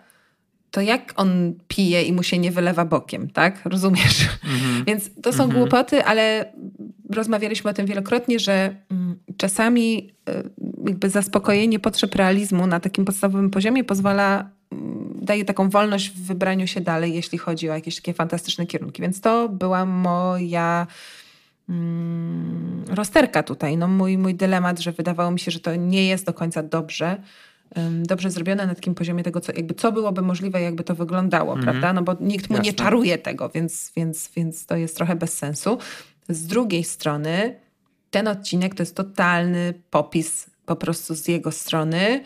to jak on pije i mu się nie wylewa bokiem, tak? Rozumiesz? Mm-hmm. Więc to są mm-hmm. głupoty, ale rozmawialiśmy o tym wielokrotnie, że mm, czasami y, jakby zaspokojenie potrzeb realizmu na takim podstawowym poziomie pozwala, mm, daje taką wolność w wybraniu się dalej, jeśli chodzi o jakieś takie fantastyczne kierunki. Więc to była moja mm, rozterka tutaj. No mój, mój dylemat, że wydawało mi się, że to nie jest do końca dobrze, dobrze zrobione na takim poziomie tego, co, jakby co byłoby możliwe, jakby to wyglądało, mm -hmm. prawda? No bo nikt mu Jasne. nie czaruje tego, więc, więc, więc to jest trochę bez sensu. Z drugiej strony ten odcinek to jest totalny popis po prostu z jego strony.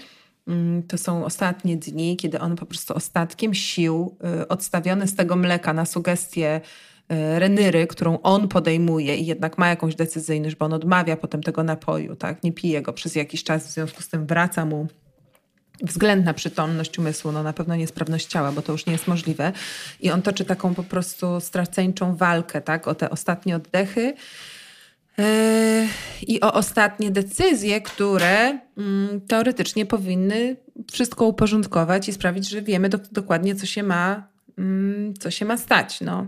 Mm, to są ostatnie dni, kiedy on po prostu ostatkiem sił, y, odstawiony z tego mleka na sugestie Renyry, którą on podejmuje i jednak ma jakąś decyzyjność, bo on odmawia potem tego napoju, tak? Nie pije go przez jakiś czas, w związku z tym wraca mu względna przytomność umysłu, no na pewno niesprawność ciała, bo to już nie jest możliwe. I on toczy taką po prostu straceńczą walkę, tak? O te ostatnie oddechy Yy, i o ostatnie decyzje, które mm, teoretycznie powinny wszystko uporządkować i sprawić, że wiemy do, dokładnie, co się ma, mm, co się ma stać. No.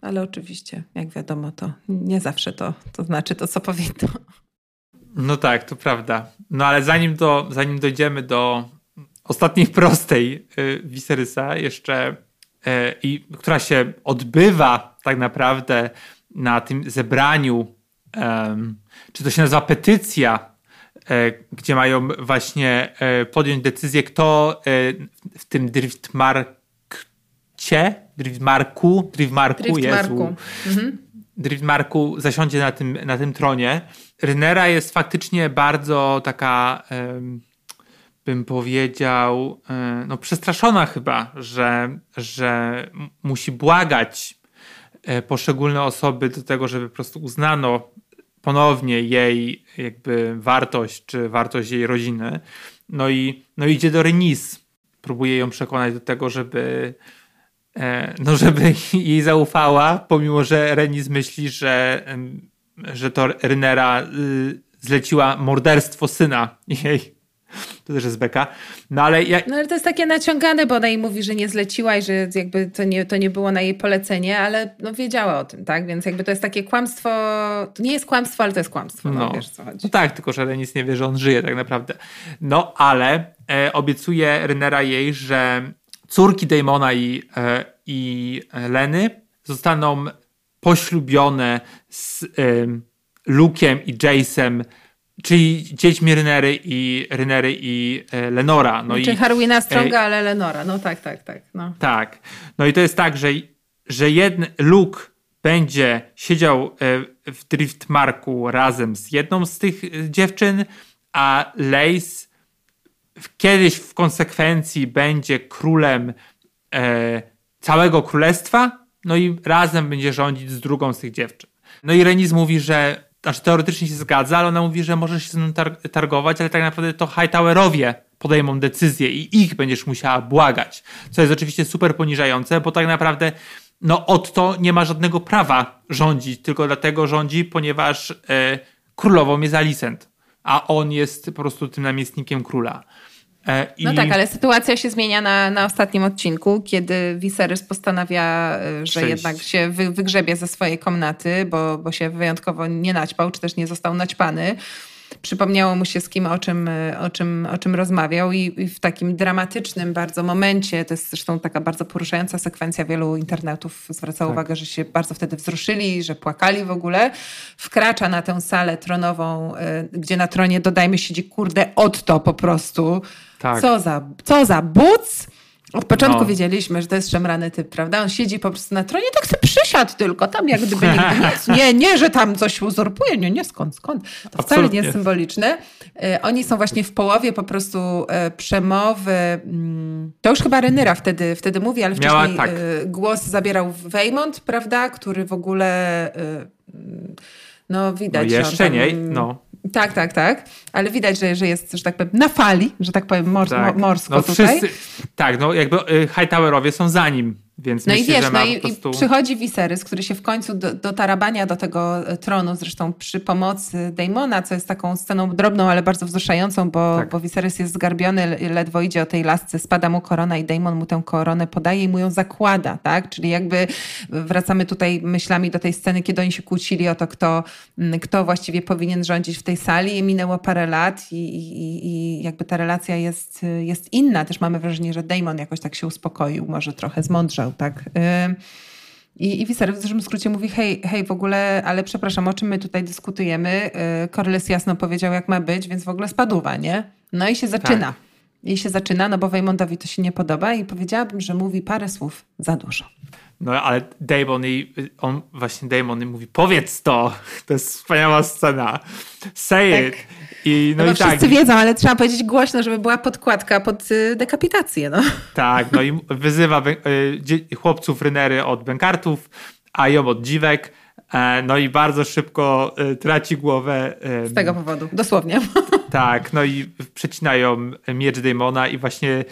Ale oczywiście, jak wiadomo, to nie zawsze to, to znaczy to, co powinno. No tak, to prawda. No ale zanim, do, zanim dojdziemy do ostatniej prostej y, Viserysa jeszcze, y, i, która się odbywa tak naprawdę na tym zebraniu czy to się nazywa petycja, e, gdzie mają właśnie e, podjąć decyzję, kto e, w tym Driftmarkcie, Driftmarku, Driftmarku, Driftmarku. Mhm. Driftmarku zasiądzie na tym, na tym tronie. Rynera jest faktycznie bardzo taka, bym powiedział, no przestraszona chyba, że, że musi błagać poszczególne osoby do tego, żeby po prostu uznano ponownie jej jakby wartość, czy wartość jej rodziny. No i no idzie do Renis. Próbuje ją przekonać do tego, żeby e, no żeby jej zaufała, pomimo że Renis myśli, że, że to Rynera y, zleciła morderstwo syna jej. To też jest beka. No ale, ja... no ale to jest takie naciągane, bo ona jej mówi, że nie zleciła i że jakby to nie, to nie było na jej polecenie, ale no wiedziała o tym, tak? Więc jakby to jest takie kłamstwo, to nie jest kłamstwo, ale to jest kłamstwo, no, no wiesz co chodzi. No tak, tylko że nic nie wie, że on żyje tak naprawdę. No ale e, obiecuje Rynera jej, że córki Damona i, e, i Leny zostaną poślubione z e, Luke'em i Jace'em Czyli dziećmi Rynery i, Rynery i e, Lenora. No Czyli Harwina Stronga, e, ale Lenora. No tak, tak, tak. No. Tak. No i to jest tak, że, że jeden Luke będzie siedział w Driftmarku razem z jedną z tych dziewczyn, a Lace kiedyś w konsekwencji będzie królem e, całego królestwa, no i razem będzie rządzić z drugą z tych dziewczyn. No i Renis mówi, że znaczy teoretycznie się zgadza, ale ona mówi, że możesz się z nim targować, ale tak naprawdę to Hightowerowie podejmą decyzję i ich będziesz musiała błagać. Co jest oczywiście super poniżające, bo tak naprawdę no Otto nie ma żadnego prawa rządzić, tylko dlatego rządzi, ponieważ e, królową jest Alicent, a on jest po prostu tym namiestnikiem króla. E, I... No tak, ale sytuacja się zmienia na, na ostatnim odcinku, kiedy Viserys postanawia, e, że jednak się wy, wygrzebie ze swojej komnaty, bo, bo się wyjątkowo nie naćpał, czy też nie został naćpany. Przypomniało mu się z kim, o czym, e, o czym, o czym rozmawiał i, i w takim dramatycznym bardzo momencie, to jest zresztą taka bardzo poruszająca sekwencja, wielu internautów zwracało tak. uwagę, że się bardzo wtedy wzruszyli, że płakali w ogóle, wkracza na tę salę tronową, gdzie na tronie, dodajmy, siedzi kurde Otto po prostu, tak. Co za, co za buc! Od początku no. wiedzieliśmy, że to jest szemrany typ, prawda? On siedzi po prostu na tronie, tak sobie przysiadł tylko, tam jak gdyby nigdy nic. Nie, nie, że tam coś uzurpuje, nie, nie, skąd, skąd. To Absolutnie. wcale nie jest symboliczne. E, oni są właśnie w połowie po prostu e, przemowy, mm, to już chyba Renyra wtedy, wtedy mówi, ale wcześniej Miała, tak. e, głos zabierał Weymont, prawda? Który w ogóle, no widać. No jeszcze tam, nie, no. Tak, tak, tak. Ale widać, że, że jest, że tak powiem, na fali, że tak powiem, mors tak. morsko no, tutaj. Wszyscy, tak, no jakby y, Hightowerowie są za nim więc no myślę, i wiesz, no i, prostu... i, przychodzi Viserys, który się w końcu do, do tarabania do tego e, tronu, zresztą przy pomocy Daemona, co jest taką sceną drobną, ale bardzo wzruszającą, bo, tak. bo Viserys jest zgarbiony, ledwo idzie o tej lasce, spada mu korona i Daemon mu tę koronę podaje i mu ją zakłada, tak? Czyli jakby wracamy tutaj myślami do tej sceny, kiedy oni się kłócili o to, kto, kto właściwie powinien rządzić w tej sali i minęło parę lat i, i, i jakby ta relacja jest, jest inna. Też mamy wrażenie, że Daemon jakoś tak się uspokoił, może trochę zmądrzał tak. I, i Wiser w dużym skrócie mówi, hej, hej, w ogóle, ale przepraszam, o czym my tutaj dyskutujemy? Corlys jasno powiedział, jak ma być, więc w ogóle spadła, nie? No i się zaczyna. Tak. I się zaczyna, no bo Wejmondowi to się nie podoba i powiedziałabym, że mówi parę słów za dużo. No ale Damon i on właśnie Damon mówi powiedz to, to jest wspaniała scena. Say tak. it. I, no, no i tak. wszyscy wiedzą, ale trzeba powiedzieć głośno, żeby była podkładka pod y, dekapitację. No. Tak, no i wyzywa y, chłopców Rynery od bękartów, a ją od dziwek. E, no i bardzo szybko e, traci głowę. Z tego powodu, dosłownie. Tak, no i przecinają miecz Damona i właśnie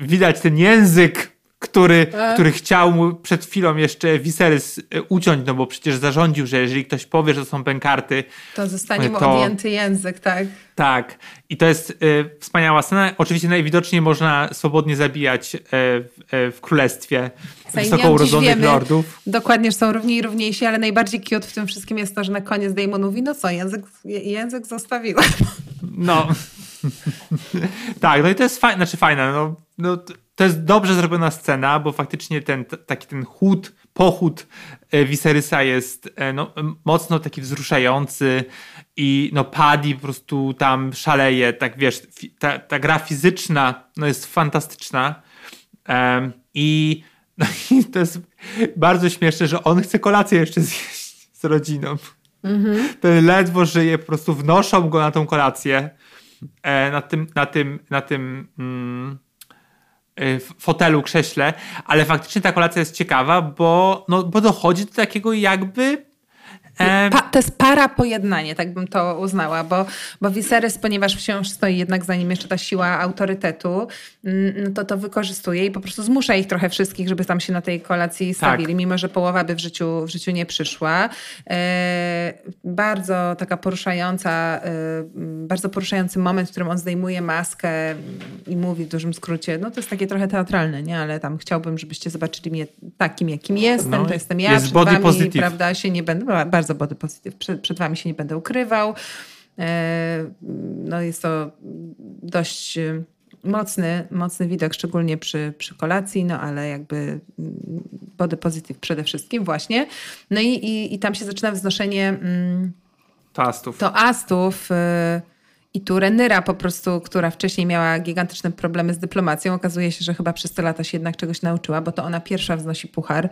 widać ten język, który, A. który chciał mu przed chwilą jeszcze Viserys uciąć, no bo przecież zarządził, że jeżeli ktoś powie, że to są pękarty, To zostanie mu To- odjęty język, tak. tak. I to jest y, wspaniała scena. Oczywiście najwidoczniej można swobodnie zabijać y, w, y, w królestwie wysoko urodzonych wiemy. lordów. Dokładnie, że są równi i równiejsi, ale najbardziej cute w tym wszystkim jest to, że na koniec Damon mówi, no co, język, język zostawiłem. No. tak, no i to jest fajne, znaczy fajne, no, no to jest dobrze zrobiona scena, bo faktycznie ten taki ten chód, pochód e, Viserysa jest e, no, mocno taki wzruszający i no Paddy po prostu tam szaleje, tak wiesz, ta, ta gra fizyczna no, jest fantastyczna Em, i, no, i to jest bardzo śmieszne, że on chce kolację jeszcze zjeść z rodziną. Ten ledwo żyje, po prostu wnoszą go na tą kolację e, na tym, na tym, na tym mm, fotelu, krześle, ale faktycznie ta kolacja jest ciekawa, bo, no, bo dochodzi do takiego jakby Pa, to jest para pojednanie, tak bym to uznała, bo, bo Viserys, ponieważ wciąż stoi jednak za nim jeszcze ta siła autorytetu, mm, no to to wykorzystuje i po prostu zmusza ich trochę wszystkich, żeby tam się na tej kolacji stawili, mimo że połowa by w życiu, w życiu nie przyszła. E, bardzo taka poruszająca, e, bardzo poruszający moment, w którym on zdejmuje maskę i mówi w dużym skrócie, no to jest takie trochę teatralne, nie? Ale tam chciałbym, żebyście zobaczyli mnie takim, jakim jestem, No, to jestem ja, jest przed body wami, positive. prawda? się nie będę, ba- bardzo body positive, przed, przed wami się nie będę ukrywał. E, No jest to dość e, mocny, mocny widok, szczególnie przy, przy kolacji, no ale jakby mm, body positive przede wszystkim właśnie. No i, i, i tam się zaczyna wznoszenie mm, toastów. toastów y, i tu Renyra po prostu, która wcześniej miała gigantyczne problemy z dyplomacją, okazuje się, że chyba przez te lata się jednak czegoś nauczyła, bo to ona pierwsza wznosi puchar,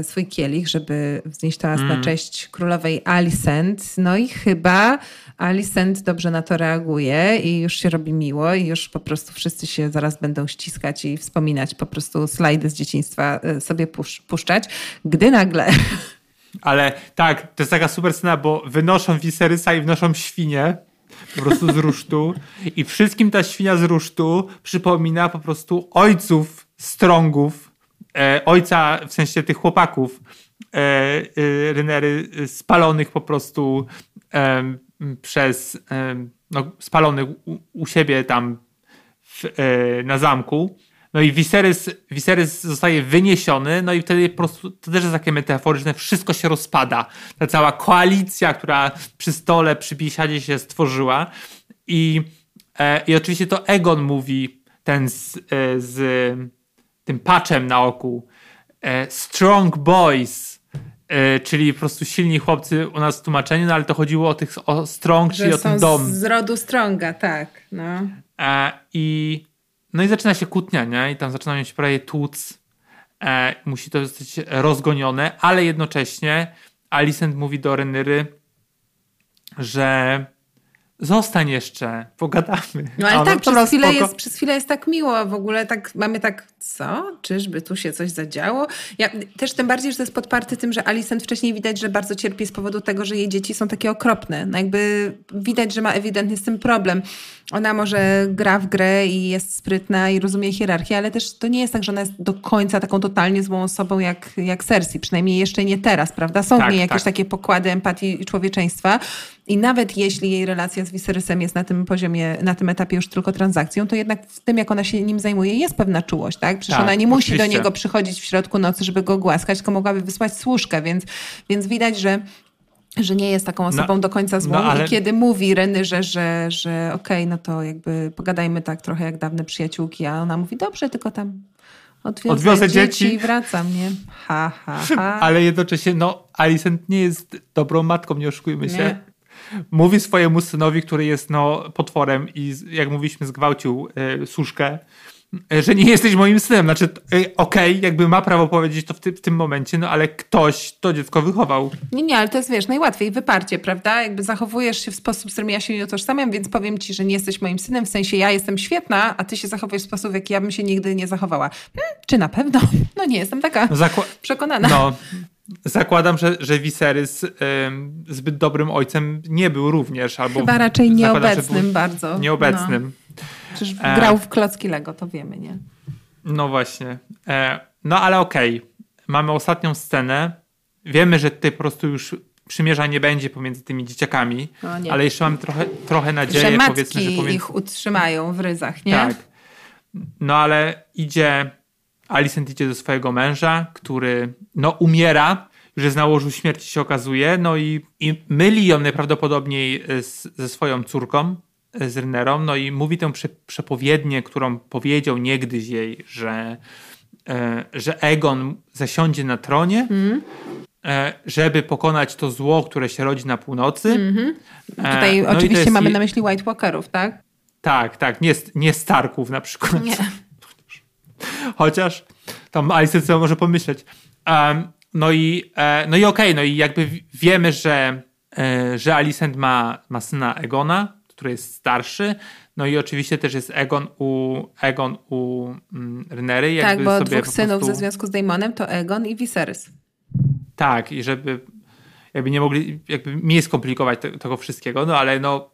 y, swój kielich, żeby wznieść toast na cześć królowej Alicent. No i chyba Alicent dobrze na to reaguje i już się robi miło i już po prostu wszyscy się zaraz będą ściskać i wspominać, po prostu slajdy z dzieciństwa y, sobie pusz- puszczać, gdy nagle Ale tak, to jest taka super scena, bo wynoszą Viserysa i wnoszą świnię po prostu z rusztu i wszystkim ta świnia z rusztu przypomina po prostu ojców strongów, e, ojca w sensie tych chłopaków e, e, Rynery spalonych po prostu e, przez e, no, spalonych u, u siebie tam w, e, na zamku. No i Viserys, Viserys zostaje wyniesiony, no i wtedy po prostu, to też jest takie metaforyczne, wszystko się rozpada. Ta cała koalicja, która przy stole, przy biesiadzie się stworzyła. I, e, i oczywiście to Egon mówi, ten z, e, z tym patchem na oku, e, strong boys, e, czyli po prostu silni chłopcy u nas w tłumaczeniu, no ale to chodziło o tych, o strong, czyli o że ten dom. z rodu Stronga, tak. No. E, I, no i zaczyna się kłótnia, nie? I tam zaczynają się prawie tłuc. E, musi to zostać rozgonione, ale jednocześnie Alicent mówi do Renyry, że zostań jeszcze, pogadamy. No ale ona, tak, przez "Dobra, chwilę, spoko". jest, przez chwilę jest tak miło, w ogóle tak mamy tak, co? Czyżby tu się coś zadziało? Ja, też tym bardziej, że to jest podparte tym, że Alicent wcześniej widać, że bardzo cierpi z powodu tego, że jej dzieci są takie okropne. No jakby widać, że ma ewidentnie z tym problem. Ona może gra w grę i jest sprytna i rozumie hierarchię, ale też to nie jest tak, że ona jest do końca taką totalnie złą osobą jak, jak Cersei. Przynajmniej jeszcze nie teraz, prawda? Są Tak, w niej jakieś tak. takie pokłady empatii i człowieczeństwa. I nawet jeśli jej relacja z Viserysem jest na tym poziomie, na tym etapie już tylko transakcją, to jednak w tym, jak ona się nim zajmuje, jest pewna czułość, tak? Przecież Tak, ona nie musi do oczywiście. niego przychodzić w środku nocy, żeby go głaskać, tylko mogłaby wysłać służkę, więc, więc widać, że że nie jest taką osobą do końca złą no, ale- i kiedy mówi Renyrze, że, że okej, no to jakby pogadajmy tak trochę jak dawne przyjaciółki, a ona mówi, dobrze, tylko tam odwiozę, Odwiozę dzieci, dzieci. i wracam, nie? Ha, ha, ha. Ale jednocześnie, no, Alicent nie jest dobrą matką, nie oszukujmy się. Nie. Mówi swojemu synowi, który jest no, potworem i jak mówiliśmy, zgwałcił e, suszkę, że nie jesteś moim synem. Znaczy, e, okej, jakby ma prawo powiedzieć to w, ty, w tym momencie, no ale ktoś to dziecko wychował. Nie, nie, ale to jest, wiesz, najłatwiej, wyparcie, prawda? Jakby zachowujesz się w sposób, z którym ja się nie utożsamiam, więc powiem ci, że nie jesteś moim synem, w sensie ja jestem świetna, a ty się zachowujesz w sposób, w jaki ja bym się nigdy nie zachowała. Hmm, czy na pewno? No nie jestem taka No, zakła- przekonana. no, zakładam, że, że Viserys zbyt dobrym ojcem nie był również. Albo Chyba raczej nieobecnym bardzo. Nieobecnym. No. Przecież grał w klocki Lego, to wiemy, nie? No właśnie. E, no ale okej. Okay. Mamy ostatnią scenę. Wiemy, że tutaj po prostu już przymierza nie będzie pomiędzy tymi dzieciakami, ale jeszcze mamy trochę, trochę nadzieję, że matki powiedzmy, że pomiędzy... ich utrzymają w ryzach, nie? Tak. No ale idzie, Alicent idzie do swojego męża, który no umiera, już jest na łożu śmierci się okazuje, no i, i myli ją najprawdopodobniej z, ze swoją córką, z Rynerą, no i mówi tę prze, przepowiednię, którą powiedział niegdyś jej, że, e, że Egon zasiądzie na tronie, mm. żeby pokonać to zło, które się rodzi na północy. Mm -hmm. Tutaj no oczywiście mamy na myśli White Walkerów, tak? Tak, tak, nie, nie Starków na przykład. Nie. Chociaż tam Alice sobie może pomyśleć. Um, no i, no i okej, okay, no i jakby wiemy, że, że Alicent ma, ma syna Egona, który jest starszy. No i oczywiście też jest Egon u, Egon u mm, Rynery. Tak, bo sobie dwóch synów prostu... ze związku z Daemonem to Egon i Viserys. Tak, i żeby jakby nie mogli, jakby mniej skomplikować te, tego wszystkiego, no ale no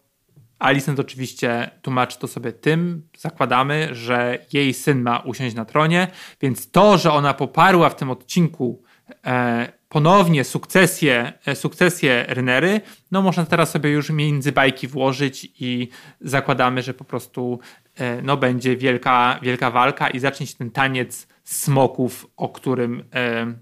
Alicent oczywiście tłumaczy to sobie tym, zakładamy, że jej syn ma usiąść na tronie, więc to, że ona poparła w tym odcinku e, ponownie sukcesję, e, sukcesję Rynery, no można teraz sobie już między bajki włożyć i zakładamy, że po prostu e, no, będzie wielka, wielka walka i zacznie się ten taniec smoków, o którym e,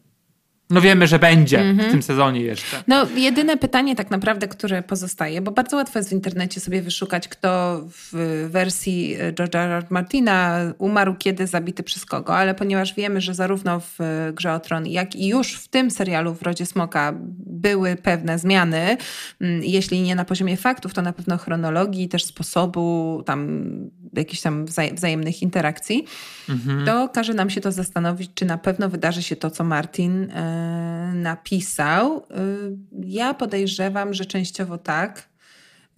no wiemy, że będzie mm -hmm. w mhm. tym sezonie jeszcze. No jedyne pytanie tak naprawdę, które pozostaje, bo bardzo łatwo jest w internecie sobie wyszukać, kto w wersji George'a Martina umarł kiedy, zabity przez kogo, ale ponieważ wiemy, że zarówno w Grze o Tron, jak i już w tym serialu w Rodzie Smoka były pewne zmiany, mm, jeśli nie na poziomie faktów, to na pewno chronologii, też sposobu tam jakichś tam wzajemnych interakcji, mhm. to każe nam się to zastanowić, czy na pewno wydarzy się to, co Martin e, napisał. E, ja podejrzewam, że częściowo tak.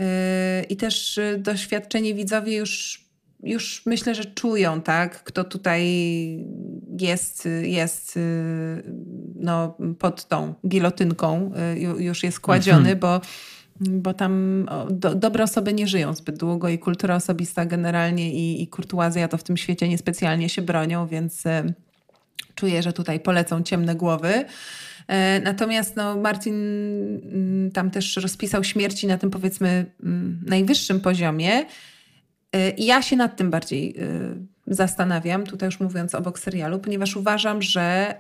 E, I też doświadczenie widzowie już, już myślę, że czują, tak, kto tutaj jest, jest no, pod tą gilotynką, już jest kładziony, mhm. bo bo tam do, dobre osoby nie żyją zbyt długo i kultura osobista generalnie i, i kurtuazja to w tym świecie niespecjalnie się bronią, więc e, czuję, że tutaj polecą ciemne głowy. E, natomiast no, Martin mm, tam też rozpisał śmierci na tym powiedzmy mm, najwyższym poziomie. E, ja się nad tym bardziej zastanawiam, tutaj już mówiąc obok serialu, ponieważ uważam, że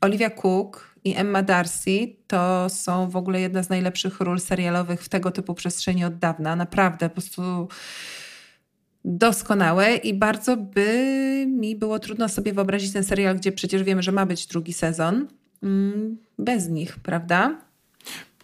Olivia Cook i Emma Darcy to są w ogóle jedna z najlepszych ról serialowych w tego typu przestrzeni od dawna. Naprawdę, po prostu doskonałe i bardzo by mi było trudno sobie wyobrazić ten serial, gdzie przecież wiemy, że ma być drugi sezon, mm, bez nich, prawda?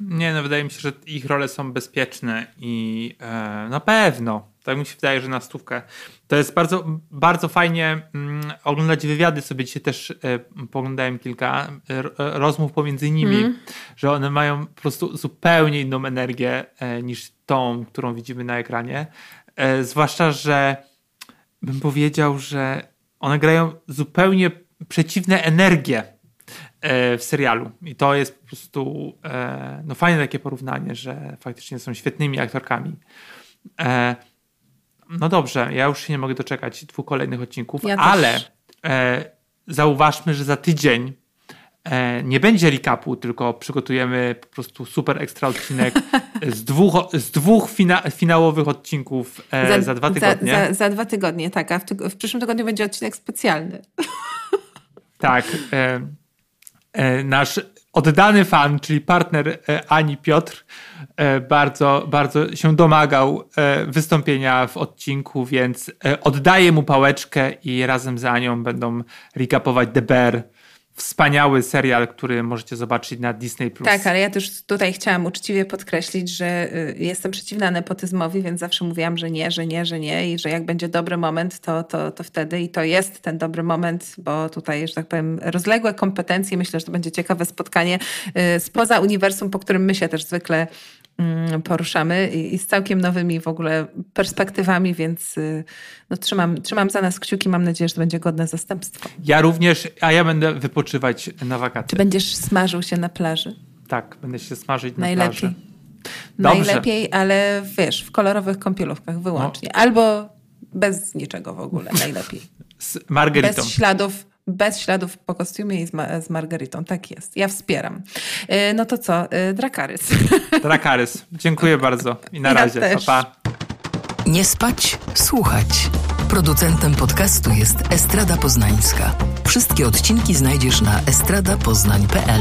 Nie, no wydaje mi się, że ich role są bezpieczne i e, na pewno tak mi się wydaje, że na stówkę. To jest bardzo, bardzo fajnie mm, oglądać wywiady sobie. Dzisiaj też e, poglądałem kilka e, rozmów pomiędzy nimi, mm. że one mają po prostu zupełnie inną energię e, niż tą, którą widzimy na ekranie. Zwłaszcza, że bym powiedział, że one grają zupełnie przeciwne energie w serialu. I to jest po prostu no fajne takie porównanie, że faktycznie są świetnymi aktorkami. No dobrze, ja już się nie mogę doczekać dwóch kolejnych odcinków, ja ale e, zauważmy, że za tydzień e, nie będzie recapu, tylko przygotujemy po prostu super ekstra odcinek z dwóch, z dwóch fina, finałowych odcinków e, za, za, dwa tygodnie. Za, za, za, dwa tygodnie, tak. A w, w, przyszłym tygodniu będzie odcinek specjalny. Tak. E, e, nasz oddany fan, czyli partner e, Ani Piotr, e, bardzo, bardzo się domagał e, wystąpienia w odcinku, więc oddaję mu pałeczkę i razem z Anią będą recapować The Bear wspaniały serial, który możecie zobaczyć na Disney+. Tak, ale ja też tutaj chciałam uczciwie podkreślić, że y, jestem przeciwna nepotyzmowi, więc zawsze mówiłam, że nie, że nie, że nie i że jak będzie dobry moment, to, to, to wtedy i to jest ten dobry moment, bo tutaj, że tak powiem, rozległe kompetencje, myślę, że to będzie ciekawe spotkanie y, spoza uniwersum, po którym my się też zwykle poruszamy i z całkiem nowymi w ogóle perspektywami, więc y, no, trzymam, trzymam za nas kciuki. Mam nadzieję, że to będzie godne zastępstwo. Ja również, a ja będę wypoczywać na wakacje. Czy będziesz smażył się na plaży? Tak, będę się smażyć na Najlepiej. plaży. Dobrze. Najlepiej, ale wiesz, w kolorowych kąpielówkach wyłącznie. No. Albo bez niczego w ogóle, najlepiej. Z margaritą. Bez śladów, bez śladów po kostiumie i z, ma- z margaritą. Tak jest. Ja wspieram. Y, No to co? Y, Drakarys. Drakarys. Dziękuję bardzo i na Ja razie. też. Pa, pa. Nie spać, słuchać. Producentem podcastu jest Estrada Poznańska. Wszystkie odcinki znajdziesz na estradapoznań.pl.